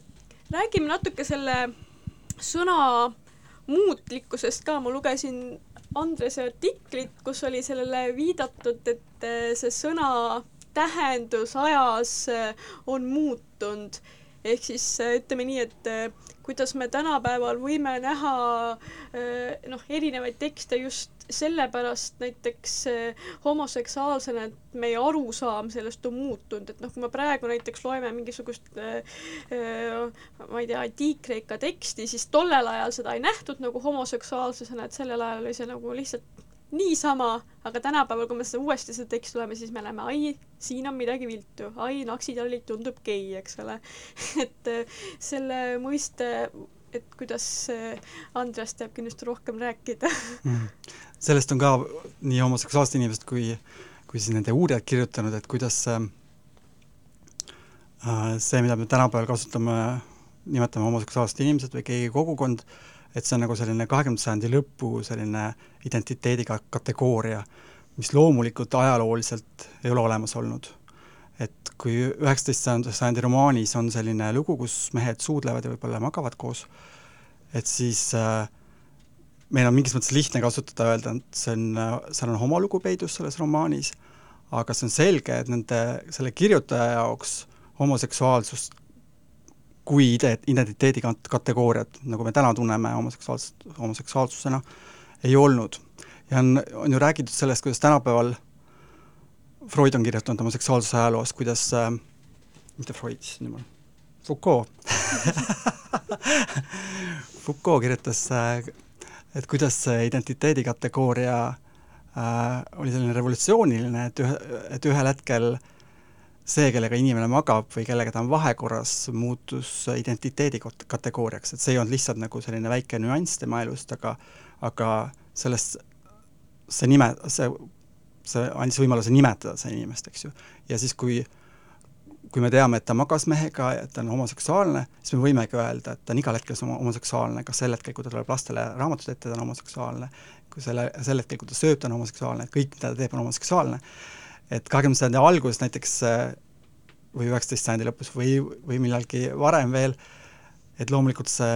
räägime natuke selle sõna muutlikkusest ka, ma lugesin Andrese artiklit, kus oli sellele viidatud, et äh, see sõna tähendus ajas äh, on muutunud. Ehk siis äh, ütleme nii, et kuidas me tänapäeval võime näha noh, erinevaid tekste just sellepärast näiteks homoseksuaalsena, et meie arusaam sellest on muutunud, et noh, kui me praegu näiteks loeme mingisugust ma ei tea, antiik-Kreeka teksti, siis tollel ajal seda ei nähtud nagu homoseksuaalsusena, et sellel ajal oli see nagu lihtsalt niisama, aga tänapäeval, kui me seda uuesti seda teksti loeme, siis me näeme, ai, siin on midagi viltu, ai, naksitallik tundub gei, eks ole. Et äh, selle mõiste, et kuidas äh, Andres teab kindlasti rohkem rääkida. Mm.. sellest on ka nii homoseksuaalsed inimesed kui, kui siis nende uurijad kirjutanud, et kuidas äh, see, mida me tänapäeval kasutame, nimetame homoseksuaalsed inimesed või keegi kogukond, et see on nagu selline kahekümnenda sajandi lõpu selline identiteedi kategooria, mis loomulikult ajalooliselt ei ole olemas olnud. et kui üheksateist sajandi romaanis on selline lugu, kus mehed suudlevad ja võib-olla magavad koos, et siis äh, meil on mingis mõttes lihtne kasutada, öelda, et see on, seal on homolugu peidus selles romaanis, aga see on selge, et nende, selle kirjutaja jaoks homoseksuaalsust kui ide-, identiteedi kategooriat, nagu me täna tunneme homoseksuaalsust, homoseksuaalsusena, ei olnud. ja on, on ju räägitud sellest, kuidas tänapäeval Freud on kirjutanud oma seksuaalsuse ajaloost, kuidas äh,, mitte Freud, issand jumal, Foucault Foucault kirjutas äh,, et kuidas see identiteedi kategooria äh, oli selline revolutsiooniline, et ühe, et ühel hetkel äh, see, kellega inimene magab või kellega ta on vahekorras, muutus identiteedi kategooriaks, et see ei olnud lihtsalt nagu selline väike nüanss tema elust, aga aga sellest, see nime, see, see andis võimaluse nimetada seda inimest, eks ju. ja siis, kui kui me teame, et ta magas mehega et ta on homoseksuaalne, siis me võimegi öelda, et ta on igal hetkel homoseksuaalne, kas sel hetkel, kui ta tuleb lastele raamatud ette, ta on homoseksuaalne, kui selle, sel hetkel, kui ta sööb, ta on homoseksuaalne, kõik, mida ta teeb, on homoseksuaalne et kahekümnenda sajandi alguses näiteks äh, või üheksateist sajandi lõpus või, või millalgi varem veel, et loomulikult see,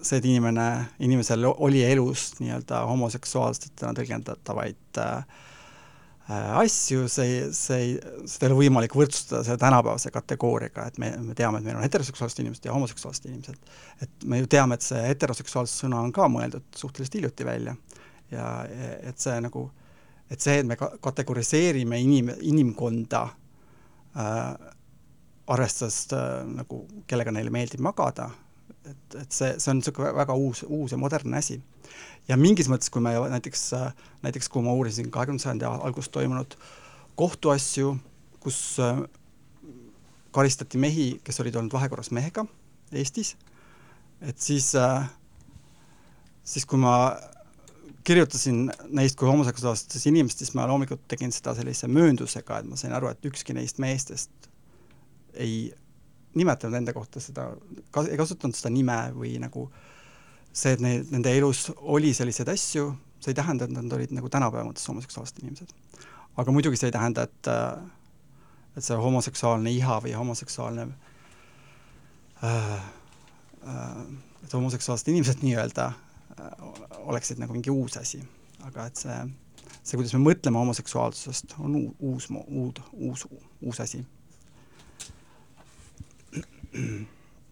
see, et inimene, inimesel oli elus nii-öelda homoseksuaalsetena tõlgendatavaid äh, äh, asju, see, see seda ei ole võimalik võrdsustada selle tänapäevase kategooriaga, et me, me teame, et meil on heteroseksuaalsed inimesed ja homoseksuaalsed inimesed. et me ju teame, et see heteroseksuaalsuse sõna on ka mõeldud suhteliselt hiljuti välja ja et see nagu äh, et see, et me ka-, kategoriseerime inim-, inimkonda äh, arvestades äh, nagu, kellega neile meeldib magada, et, et see, see on niisugune väga uus, uus ja modernne asi. ja mingis mõttes, kui me näiteks, äh, näiteks kui ma uurisin kahekümnenda sajandi alguses toimunud kohtuasju, kus äh, karistati mehi, kes olid olnud vahekorras mehega Eestis, et siis äh,, siis kui ma kirjutasin neist kui homoseksuaalsetest inimestest, ma loomulikult tegin seda sellise mööndusega, et ma sain aru, et ükski neist meestest ei nimetanud enda kohta seda, ei kasutanud seda nime või nagu see, et neil, nende elus oli selliseid asju, see ei tähenda, et nad olid nagu tänapäeva mõttes homoseksuaalsed inimesed. aga muidugi see ei tähenda, et et see homoseksuaalne iha või homoseksuaalne äh, äh, et homoseksuaalsed inimesed nii-öelda Äh, oleksid nagu mingi uus asi, aga et see, see, kuidas me mõtleme homoseksuaalsusest, on uus, uud, uus, uus asi.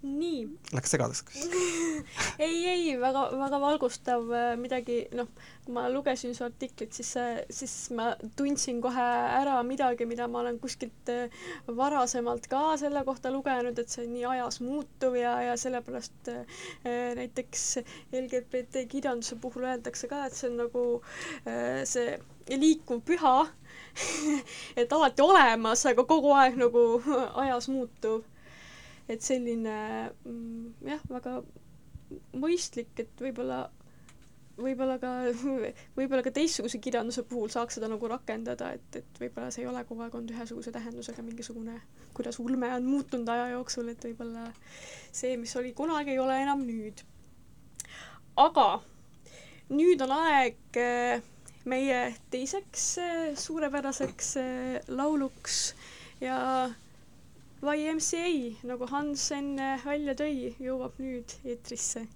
Nii. Läks segaduseks ei, ei, väga, väga valgustav äh, midagi, noh, kui ma lugesin su artiklit, siis, siis ma tundsin kohe ära midagi, mida ma olen kuskilt äh, varasemalt ka selle kohta lugenud, et see on nii ajas muutuv ja, ja sellepärast äh, näiteks LGBT kirjanduse puhul öeldakse ka, et see on nagu see liikuv püha et alati olemas, aga kogu aeg nagu ajas muutuv et selline mm, jah, väga mõistlik, et võib-olla, võib-olla ka, võib-olla ka teistsuguse kirjanduse puhul saaks seda nagu rakendada, et, et võib-olla see ei ole kogu aeg olnud ühesuguse tähendusega mingisugune, kuidas ulme on muutunud aja jooksul, et võib-olla see, mis oli kunagi, ei ole enam nüüd. aga nüüd on aeg eh, meie teiseks eh, suurepäraseks eh, lauluks ja YMCA, nagu Hans enne välja tõi, jõuab nüüd eetrisse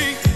me.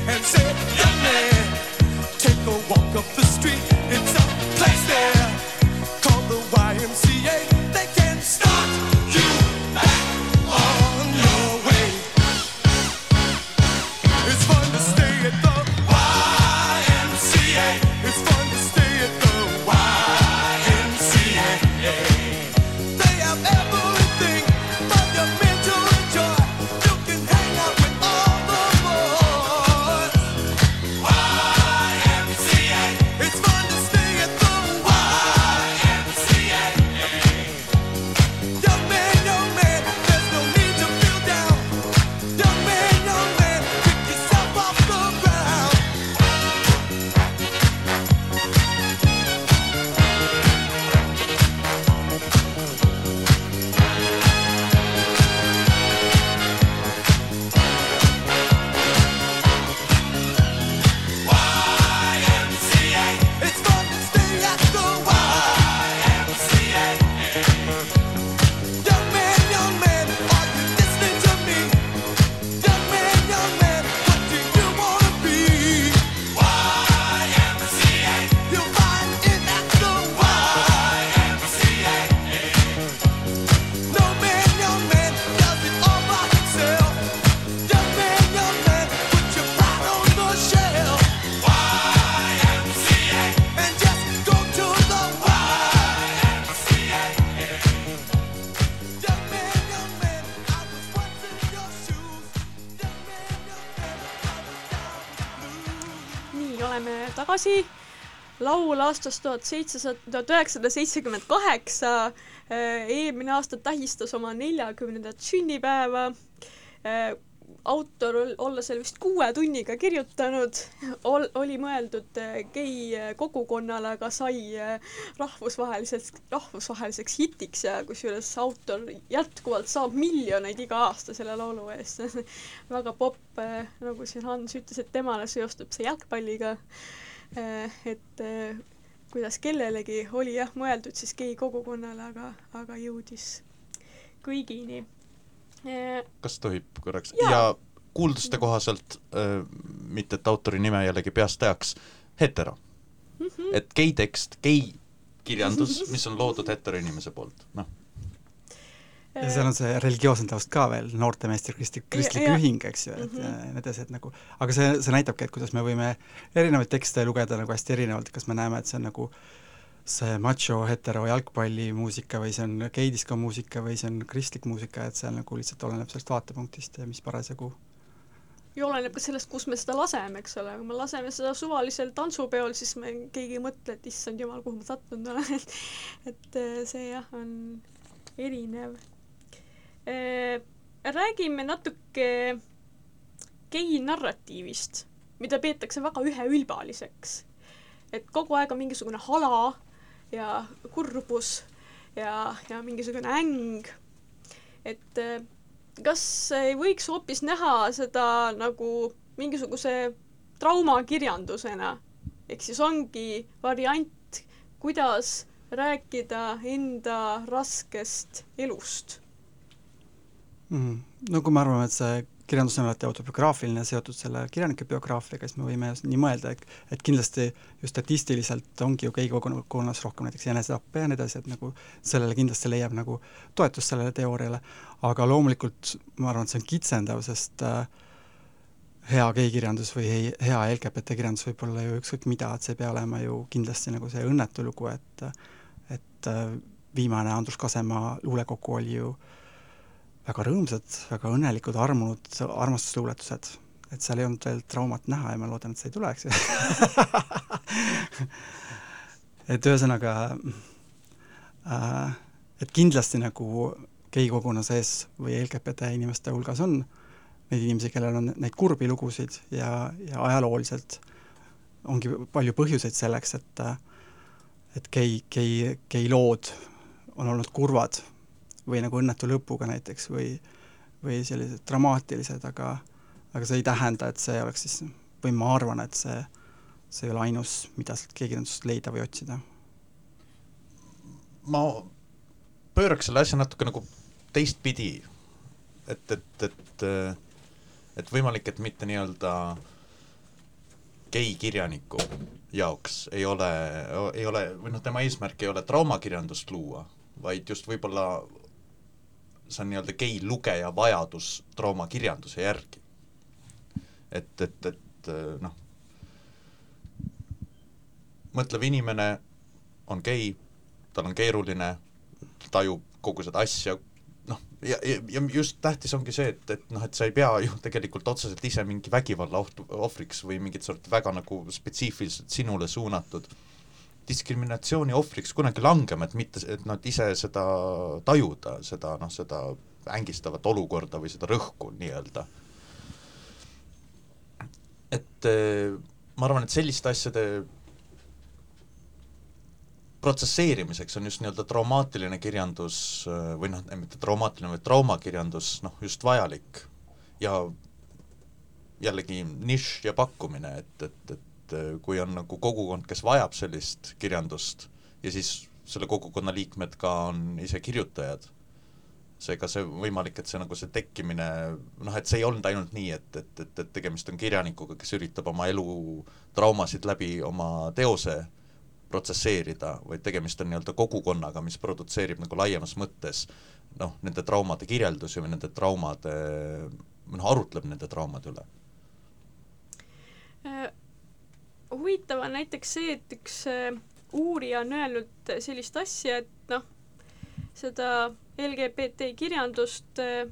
tagasi. laul aastast tuhat seitsesada, tuhat üheksasada seitsekümmend kaheksa. eelmine aasta tähistas oma neljakümnendat sünnipäeva. autor, olla seal vist kuue tunniga kirjutanud, ol-, oli mõeldud äh, gei äh, kogukonnale, aga sai äh, rahvusvaheliseks, rahvusvaheliseks hitiks ja kusjuures autor jätkuvalt saab miljoneid iga aasta selle laulu eest. väga popp, nagu siin Hans ütles, et temale seostub see jalgpalliga. Et äh, kuidas kellelegi oli jah mõeldud siis gei kogukonnale, aga, aga jõudis kõigini. kas tohib korraks Jaa. ja kuulduste kohaselt äh,, mitte et autori nime jällegi peast teaks, hetero mm. -hmm. et gei tekst, gei kirjandus, mis on loodud hetero inimese poolt, noh, ja seal on see religioosne taust ka veel, noortemeeste kristlik, kristlik Ja- ühing, eks ju, et ja nii edasi, et nagu aga see, see näitabki, et kuidas me võime erinevaid tekste lugeda nagu hästi erinevalt, kas me näeme, et see on nagu see macho hetero jalgpallimuusika või see on geidisko muusika või see on kristlik muusika, et seal nagu lihtsalt oleneb sellest vaatepunktist ja mis parasjagu ja oleneb ka sellest, kus me seda laseme, eks ole, kui me laseme seda suvalisel tantsupeol, siis me keegi ei mõtle, et issand jumal, kuhu ma sattunud olen, et see jah, on erinev. Räägime natuke gei narratiivist, mida peetakse väga üheülbaliseks. et kogu aeg on mingisugune hala ja kurbus ja, ja mingisugune äng. et äh, kas ei võiks hoopis näha seda nagu mingisuguse traumakirjandusena, ehk siis ongi variant, kuidas rääkida enda raskest elust. mm.. no kui me arvame, et see kirjandus on alati autobiograafiline seotud selle kirjanike biograafiaga, siis me võime nii mõelda, et et kindlasti just statistiliselt ongi ju gei kogukonnas rohkem näiteks enesetappe ja nii edasi, et nagu sellele kindlasti leiab nagu toetust sellele teooriale, aga loomulikult ma arvan, et see on kitsendav, sest äh, hea geikirjandus või hei- hea LGBT kirjandus võib olla ju ükskõik mida, et see ei pea olema ju kindlasti nagu see õnnetu lugu, et et äh, viimane Andrus Kasemaa luulekogu oli ju väga rõõmsad, väga õnnelikud, armunud armastusluuletused. et seal ei olnud veel traumat näha ja ma loodan, et see ei tule, eks ju. et ühesõnaga äh,, et kindlasti nagu gei kogukonna sees või LGBT inimeste hulgas on neid inimesi, kellel on neid kurbi lugusid ja, ja ajalooliselt ongi palju põhjuseid selleks, et et gei, gei, gei lood on olnud kurvad või nagu õnnetu lõpuga näiteks või või sellised dramaatilised, aga aga see ei tähenda, et see oleks siis, või ma arvan, et see, see ei ole ainus, mida sealt keegi leida või otsida. ma pööraks selle asja natuke nagu teistpidi, et, et, et et võimalik, et mitte nii-öelda geikirjaniku jaoks ei ole, ei ole, või noh, tema eesmärk ei ole traumakirjandust luua, vaid just võib-olla see on nii-öelda gei lugeja vajadus traumakirjanduse järgi. et, et, et noh, mõtlev inimene on gei, tal on keeruline, tajub kogu seda asja, noh, ja, ja, ja just tähtis ongi see, et, et noh, et sa ei pea ju tegelikult otseselt ise mingi vägivalla oht-, ohvriks või mingit sorti väga nagu spetsiifiliselt sinule suunatud diskriminatsiooni ohvriks kunagi langema, et mitte, et nad ise seda tajuda, seda noh, seda ängistavat olukorda või seda rõhku nii-öelda. et eh, ma arvan, et selliste asjade protsesseerimiseks on just nii-öelda traumaatiline kirjandus äh, või noh, mitte traumaatiline, vaid traumakirjandus noh, just vajalik. ja jällegi nišš ja pakkumine, et, et, et äh, kui on nagu kogukond, kes vajab sellist kirjandust ja siis selle kogukonna liikmed ka on ise kirjutajad, seega see võimalik, et see nagu see tekkimine, noh, et see ei olnud ainult nii, et, et, et, et tegemist on kirjanikuga, kes üritab oma elu traumasid läbi oma teose protsesseerida, vaid tegemist on nii-öelda kogukonnaga, mis produtseerib nagu laiemas mõttes noh, nende traumade kirjeldusi või nende traumade, noh, arutleb nende traumade üle. Äh, huvitav on näiteks see, et üks äh, uurija on öelnud sellist asja, et noh, seda LGBT kirjandust äh,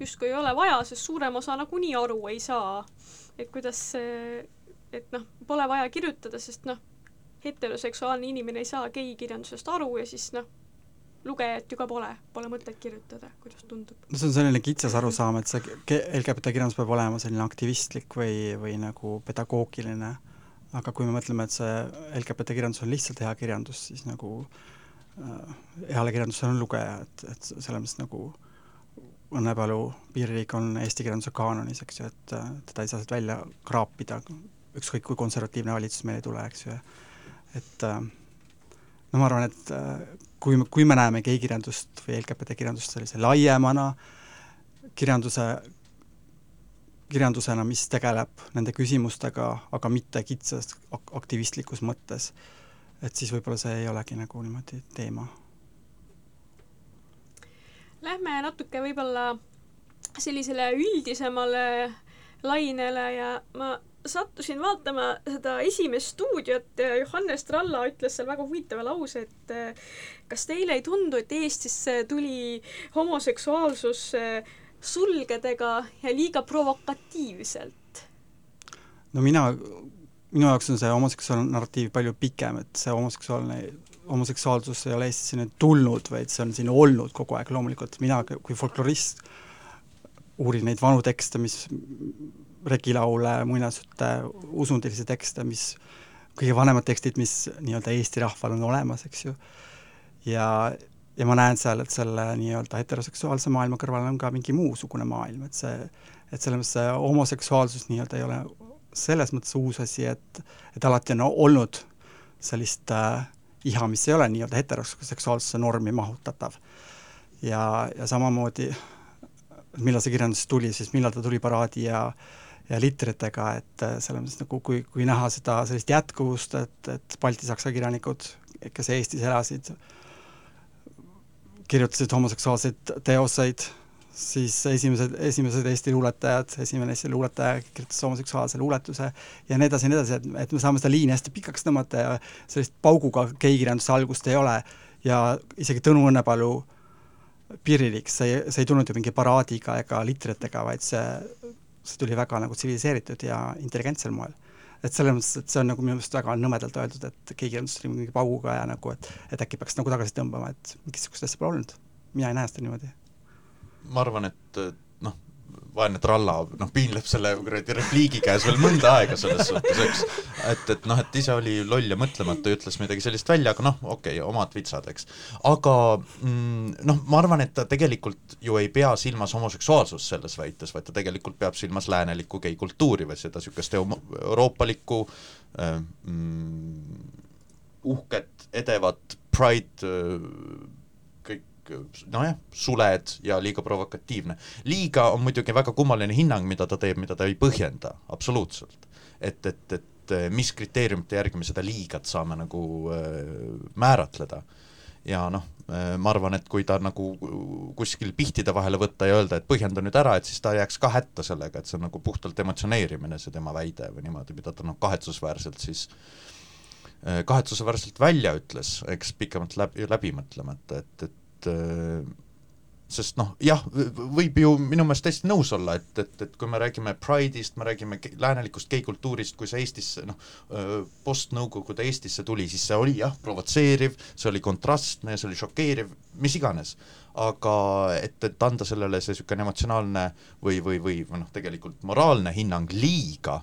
justkui ei ole vaja, sest suurem osa nagunii aru ei saa. et kuidas, et noh, pole vaja kirjutada, sest noh, heteroseksuaalne inimene ei saa geikirjandusest aru ja siis noh, lugejat ju ka pole, pole mõtet kirjutada, kuidas tundub? no see on selline kitsas arusaam, et see LGBT kirjandus peab olema selline aktivistlik või, või nagu pedagoogiline, aga kui me mõtleme, et see LGBT kirjandus on lihtsalt hea kirjandus, siis nagu äh, heale kirjandusele on lugeja, et, et selles mõttes nagu Õnnepalu piiririik on eesti kirjanduse kaanonis, eks ju, et äh, teda ei saa sealt välja kraapida, ükskõik kui konservatiivne valitsus meil ei tule, eks ju, et äh, no ma arvan, et äh, kui me, kui me näeme geikirjandust või LGBT kirjandust sellise laiemana kirjanduse, kirjandusena, mis tegeleb nende küsimustega, aga mitte kitsas ak-, aktivistlikus mõttes, et siis võib-olla see ei olegi nagu niimoodi teema. Lähme natuke võib-olla sellisele üldisemale lainele ja ma sattusin vaatama seda esimest stuudiot ja Johannes Tralla ütles seal väga huvitava lause, et kas teile ei tundu, et Eestisse tuli homoseksuaalsus eh, sulgedega ja liiga provokatiivselt? no mina, minu jaoks on see homoseksuaalne narratiiv palju pikem, et see homoseksuaalne, homoseksuaalsus ei ole Eestisse nüüd tulnud, vaid see on siin olnud kogu aeg, loomulikult mina kui folklorist uurin neid vanu tekste, mis regilaule, muinasjutte, usundilisi tekste, mis kõige vanemad tekstid, mis nii-öelda Eesti rahval on olemas, eks ju. ja, ja ma näen seal, et selle nii-öelda heteroseksuaalse maailma kõrval on ka mingi muusugune maailm, et see, et selles mõttes see homoseksuaalsus nii-öelda ei ole selles mõttes uus asi, et, et alati on olnud sellist äh, iha, mis ei ole nii-öelda heteroseksuaalsuse normi mahutatav. ja, ja samamoodi millal see kirjandus tuli, siis millal ta tuli paraadi ja ja litritega, et äh, selles mõttes nagu kui, kui näha seda sellist jätkuvust, et, et baltisaksa kirjanikud, kes Eestis elasid, kirjutasid homoseksuaalseid teoseid, siis esimesed, esimesed Eesti luuletajad, esimene Eesti luuletaja kirjutas homoseksuaalse luuletuse ja nii edasi ja nii edasi, et, et me saame seda liini hästi pikaks tõmmata ja sellist pauguga geikirjanduse algust ei ole ja isegi Tõnu Õnnepalu piiririik, see, see ei tulnud ju mingi paraadiga ega litritega, vaid see, see tuli väga nagu tsiviliseeritud ja intelligentsel moel. Et selles mõttes, et see on nagu minu meelest väga nõmedalt öeldud, et geikirjandus tuli mingi pauguga ja nagu, et et äkki peaks nagu tagasi tõmbama, et mingisugust asja pole olnud. mina ei näe seda niimoodi ma arvan, et vaene tralla, noh, piinleb selle kuradi repliigi käes veel mõnda aega selles suhtes, eks. et, et noh, et ise oli loll ja mõtlematu ja ütles midagi sellist välja, aga noh, okei okay,, omad vitsad, eks. aga mm, noh, ma arvan, et ta tegelikult ju ei pea silmas homoseksuaalsust selles väites, vaid ta tegelikult peab silmas läänelikku geikultuuri või seda niisugust euroopalikku äh, mm, uhket, edevat pride äh, nojah, suled ja liiga provokatiivne. liiga on muidugi väga kummaline hinnang, mida ta teeb, mida ta ei põhjenda, absoluutselt. et, et, et äh, mis kriteeriumite järgi me seda liigat saame nagu äh, määratleda. ja noh, ma arvan, et kui ta nagu kuskil pihtide vahele võtta ja öelda, et põhjenda nüüd ära, et siis ta jääks ka hätta sellega, et see on nagu puhtalt emotsioneerimine, see tema väide või niimoodi, mida ta noh, kahetsusväärselt siis kahetsusväärselt välja ütles, eks pikemalt läbi, läbi mõtlemata, et, et sest noh, jah, võib ju minu meelest täiesti nõus olla, et, et, et kui me räägime Pride'ist, me räägime läänelikust geikultuurist, kui see Eestisse noh, post-Nõukogude Eestisse tuli, siis see oli jah, provotseeriv, see oli kontrastne, see oli šokeeriv, mis iganes. aga et, et anda sellele see niisugune emotsionaalne või, või, või, noh, tegelikult moraalne hinnang liiga,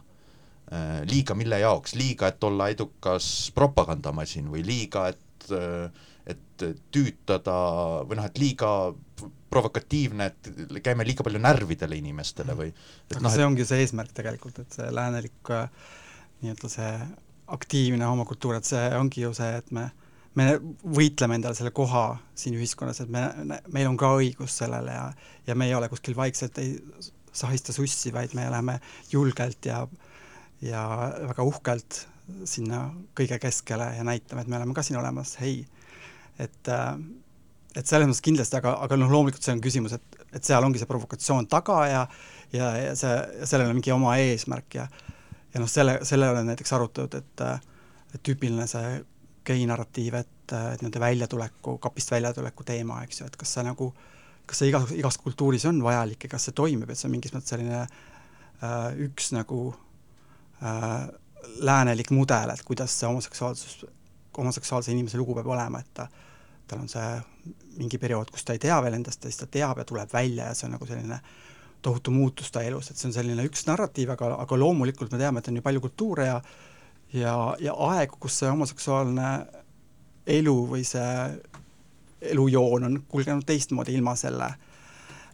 liiga mille jaoks, liiga, et olla edukas propagandamasin või liiga, et et tüütada või noh, et liiga provokatiivne, et käime liiga palju närvidele inimestele või et aga noh, see ongi see eesmärk tegelikult, et see läänelik nii-öelda see aktiivne homokultuur, et see ongi ju see, et me me võitleme endale selle koha siin ühiskonnas, et me, meil on ka õigus sellele ja ja me ei ole kuskil vaikselt, ei sahista sussi, vaid me läheme julgelt ja ja väga uhkelt sinna kõige keskele ja näitame, et me oleme ka siin olemas, hei. Et äh, et selles mõttes kindlasti, aga, aga noh, loomulikult see on küsimus, et, et seal ongi see provokatsioon taga ja ja, ja see, sellel on mingi oma eesmärk ja ja noh, selle, selle olen näiteks arutatud, et tüüpiline see gei narratiiv, et, et nii-öelda väljatuleku, kapist väljatuleku teema, eks ju, et kas see nagu, kas see igas, igas kultuuris on vajalik ja kas see toimib, et see on mingis mõttes selline äh, üks nagu äh, läänelik mudel, et kuidas see homoseksuaalsus, homoseksuaalse inimese lugu peab olema, et ta tal on see mingi periood, kus ta ei tea veel endast ja siis ta teab ja tuleb välja ja see on nagu selline tohutu muutus ta elus, et see on selline üks narratiiv, aga, aga loomulikult me teame, et on ju palju kultuure ja ja, ja aegu, kus see homoseksuaalne elu või see elujoon on kulgenud teistmoodi ilma selle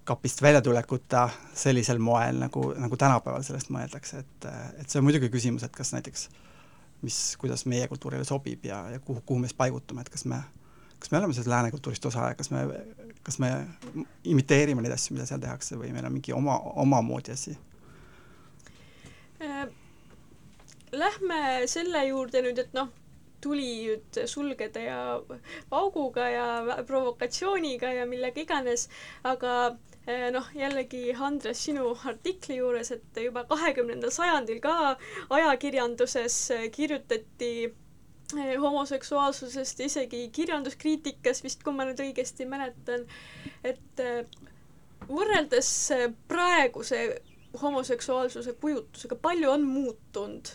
kapist väljatulekuta sellisel moel, nagu, nagu tänapäeval sellest mõeldakse, et, et see on muidugi küsimus, et kas näiteks mis, kuidas meie kultuurile sobib ja, ja kuhu, kuhu me siis paigutume, et kas me kas me oleme sellest lääne kultuurist osa ja kas me, kas me imiteerime neid asju, mida seal tehakse või meil on mingi oma, omamoodi asi? Äh, lähme selle juurde nüüd, et noh, tuli nüüd sulgeda ja pauguga ja provokatsiooniga ja millega iganes, aga äh, noh, jällegi Andres, sinu artikli juures, et juba kahekümnendal sajandil ka ajakirjanduses kirjutati Eh, homoseksuaalsusest isegi kirjanduskriitikas vist, kui ma nüüd õigesti mäletan, et eh, võrreldes eh, praeguse homoseksuaalsuse kujutusega, palju on muutunud?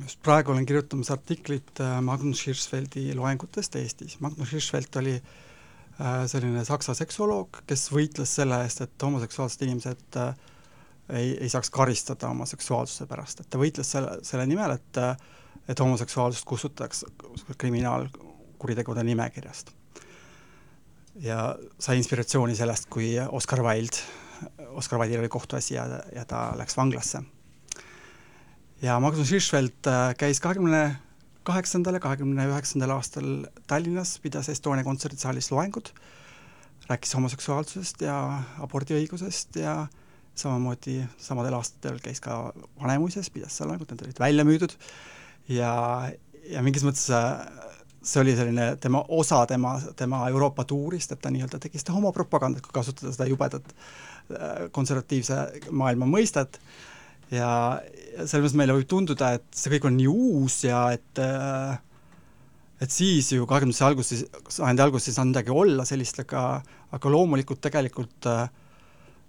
just praegu olen kirjutamas artiklit Magnus Hirschfeldi loengutest Eestis. Magnus Hirschfeld oli selline saksa seksuoloog, kes võitles selle eest, et homoseksuaalsed inimesed ei, ei saaks karistada oma seksuaalsuse pärast, et ta võitles selle, selle nimel, et äh, et homoseksuaalsust kustutatakse kriminaalkuritegude nimekirjast. ja sai inspiratsiooni sellest, kui Oscar Wilde, Oscar Wilde'il oli kohtuasi ja, ja ta läks vanglasse. ja Magnus Hirschfeld äh, käis kahekümne kaheksandal ja kahekümne üheksandal aastal Tallinnas, pidas Estonia kontserdisaalis loengud, rääkis homoseksuaalsusest ja abordiõigusest ja samamoodi samadel aastatel käis ka Vanemuises, pidas seal loengud, need olid välja müüdud. Ja, ja mingis mõttes see oli selline tema osa tema, tema Euroopa tuurist, et ta nii-öelda tegi seda homopropagandat, kui kasutada seda jubedat äh, konservatiivse maailma mõistet, ja, ja selles mõttes meile võib tunduda, et see kõik on nii uus ja et äh, et siis ju kahekümnenda sajandi alguses, sajandi alguses ei saanud midagi olla sellist, aga aga loomulikult tegelikult äh,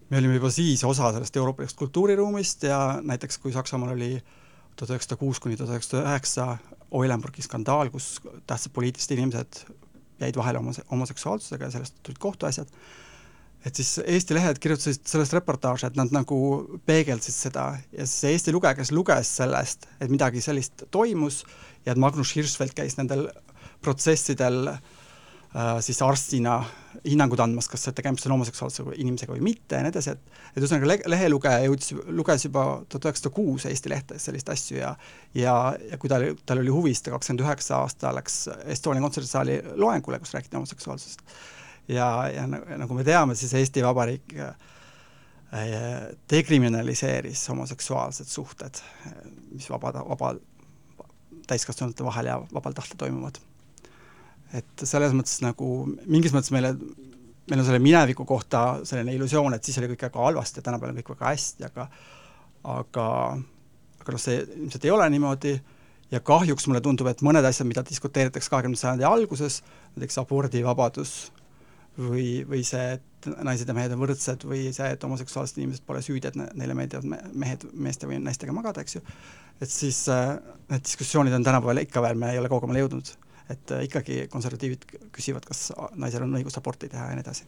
me olime juba siis osa sellest euroopalikust kultuuriruumist ja näiteks kui Saksamaal oli tuhat üheksasada kuus kuni tuhat üheksasada üheksa Oilenburgi skandaal, kus tähtsad poliitilised inimesed jäid vahele homose-, homoseksuaalsusega ja sellest tulid kohtuasjad, et siis Eesti lehed kirjutasid sellest reportaaže, et nad nagu peegeldasid seda ja siis Eesti lugeja, kes luges sellest, et midagi sellist toimus ja et Magnus Hirschfeld käis nendel protsessidel äh, siis arstina hinnangud andmas, kas tegemist on homoseksuaalse inimesega või mitte ja nii edasi, et et ühesõnaga le-, lehelugeja jõudis, luges juba tuhat üheksasada kuus Eesti lehtedes selliseid asju ja ja, ja kui tal, tal oli huvi, siis ta kakskümmend üheksa aasta läks Estonia kontserdisaali loengule, kus räägiti homoseksuaalsusest. Ja, ja nagu me teame, siis Eesti Vabariik äh, äh, dekriminaliseeris homoseksuaalsed suhted, mis vaba, vaba, täiskasvanute vahel ja vabal tahtel toimuvad. et selles mõttes nagu mingis mõttes meile, meil on selle mineviku kohta selline illusioon, et siis oli kõik väga halvasti ja tänapäeval on kõik väga hästi, aga aga, aga noh, see ilmselt ei ole niimoodi ja kahjuks mulle tundub, et mõned asjad, mida diskuteeritakse kahekümnenda sajandi alguses, näiteks abordivabadus või, või see, et naised ja mehed on võrdsed või see, et homoseksuaalsed inimesed pole süüdi, et ne- neile meeldivad me- mehed meeste või naistega magada, eks ju, et siis äh, need diskussioonid on tänapäeval ikka veel, me ei ole kaugemale jõudnud. et äh, ikkagi konservatiivid küsivad, kas naisel on õigus aborti teha ja nii edasi.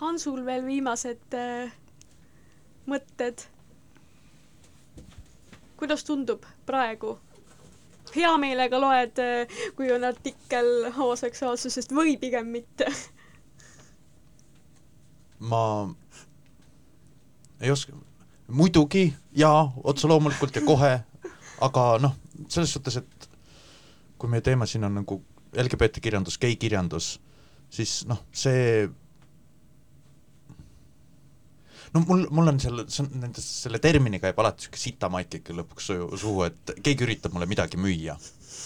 Hansul veel viimased äh, mõtted. kuidas tundub praegu? Hea meelega loed, kui on artikkel homoseksuaalsusest või pigem mitte? ma ei oska, muidugi jaa, otse loomulikult ja kohe, aga noh, selles suhtes, et kui meie teema siin on nagu LGBT kirjandus, geikirjandus, siis noh, see no mul, mul on selle, see on nende, selle terminiga jääb alati niisugune sitamaik ikka lõpuks suhu, et keegi üritab mulle midagi müüa.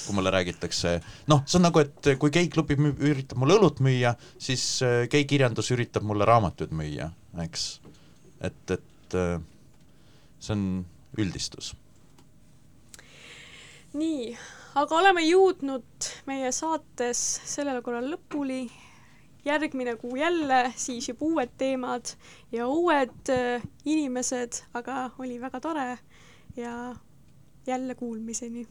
kui mulle räägitakse, noh, see on nagu, et kui geiklubi üritab mulle õlut müüa, siis äh, geikirjandus üritab mulle raamatuid müüa, eks. et, et äh, see on üldistus. nii, aga oleme jõudnud meie saates sellel korral lõpuni. Järgmine kuu jälle, siis juba uued teemad ja uued äh, inimesed, aga oli väga tore ja jälle kuulmiseni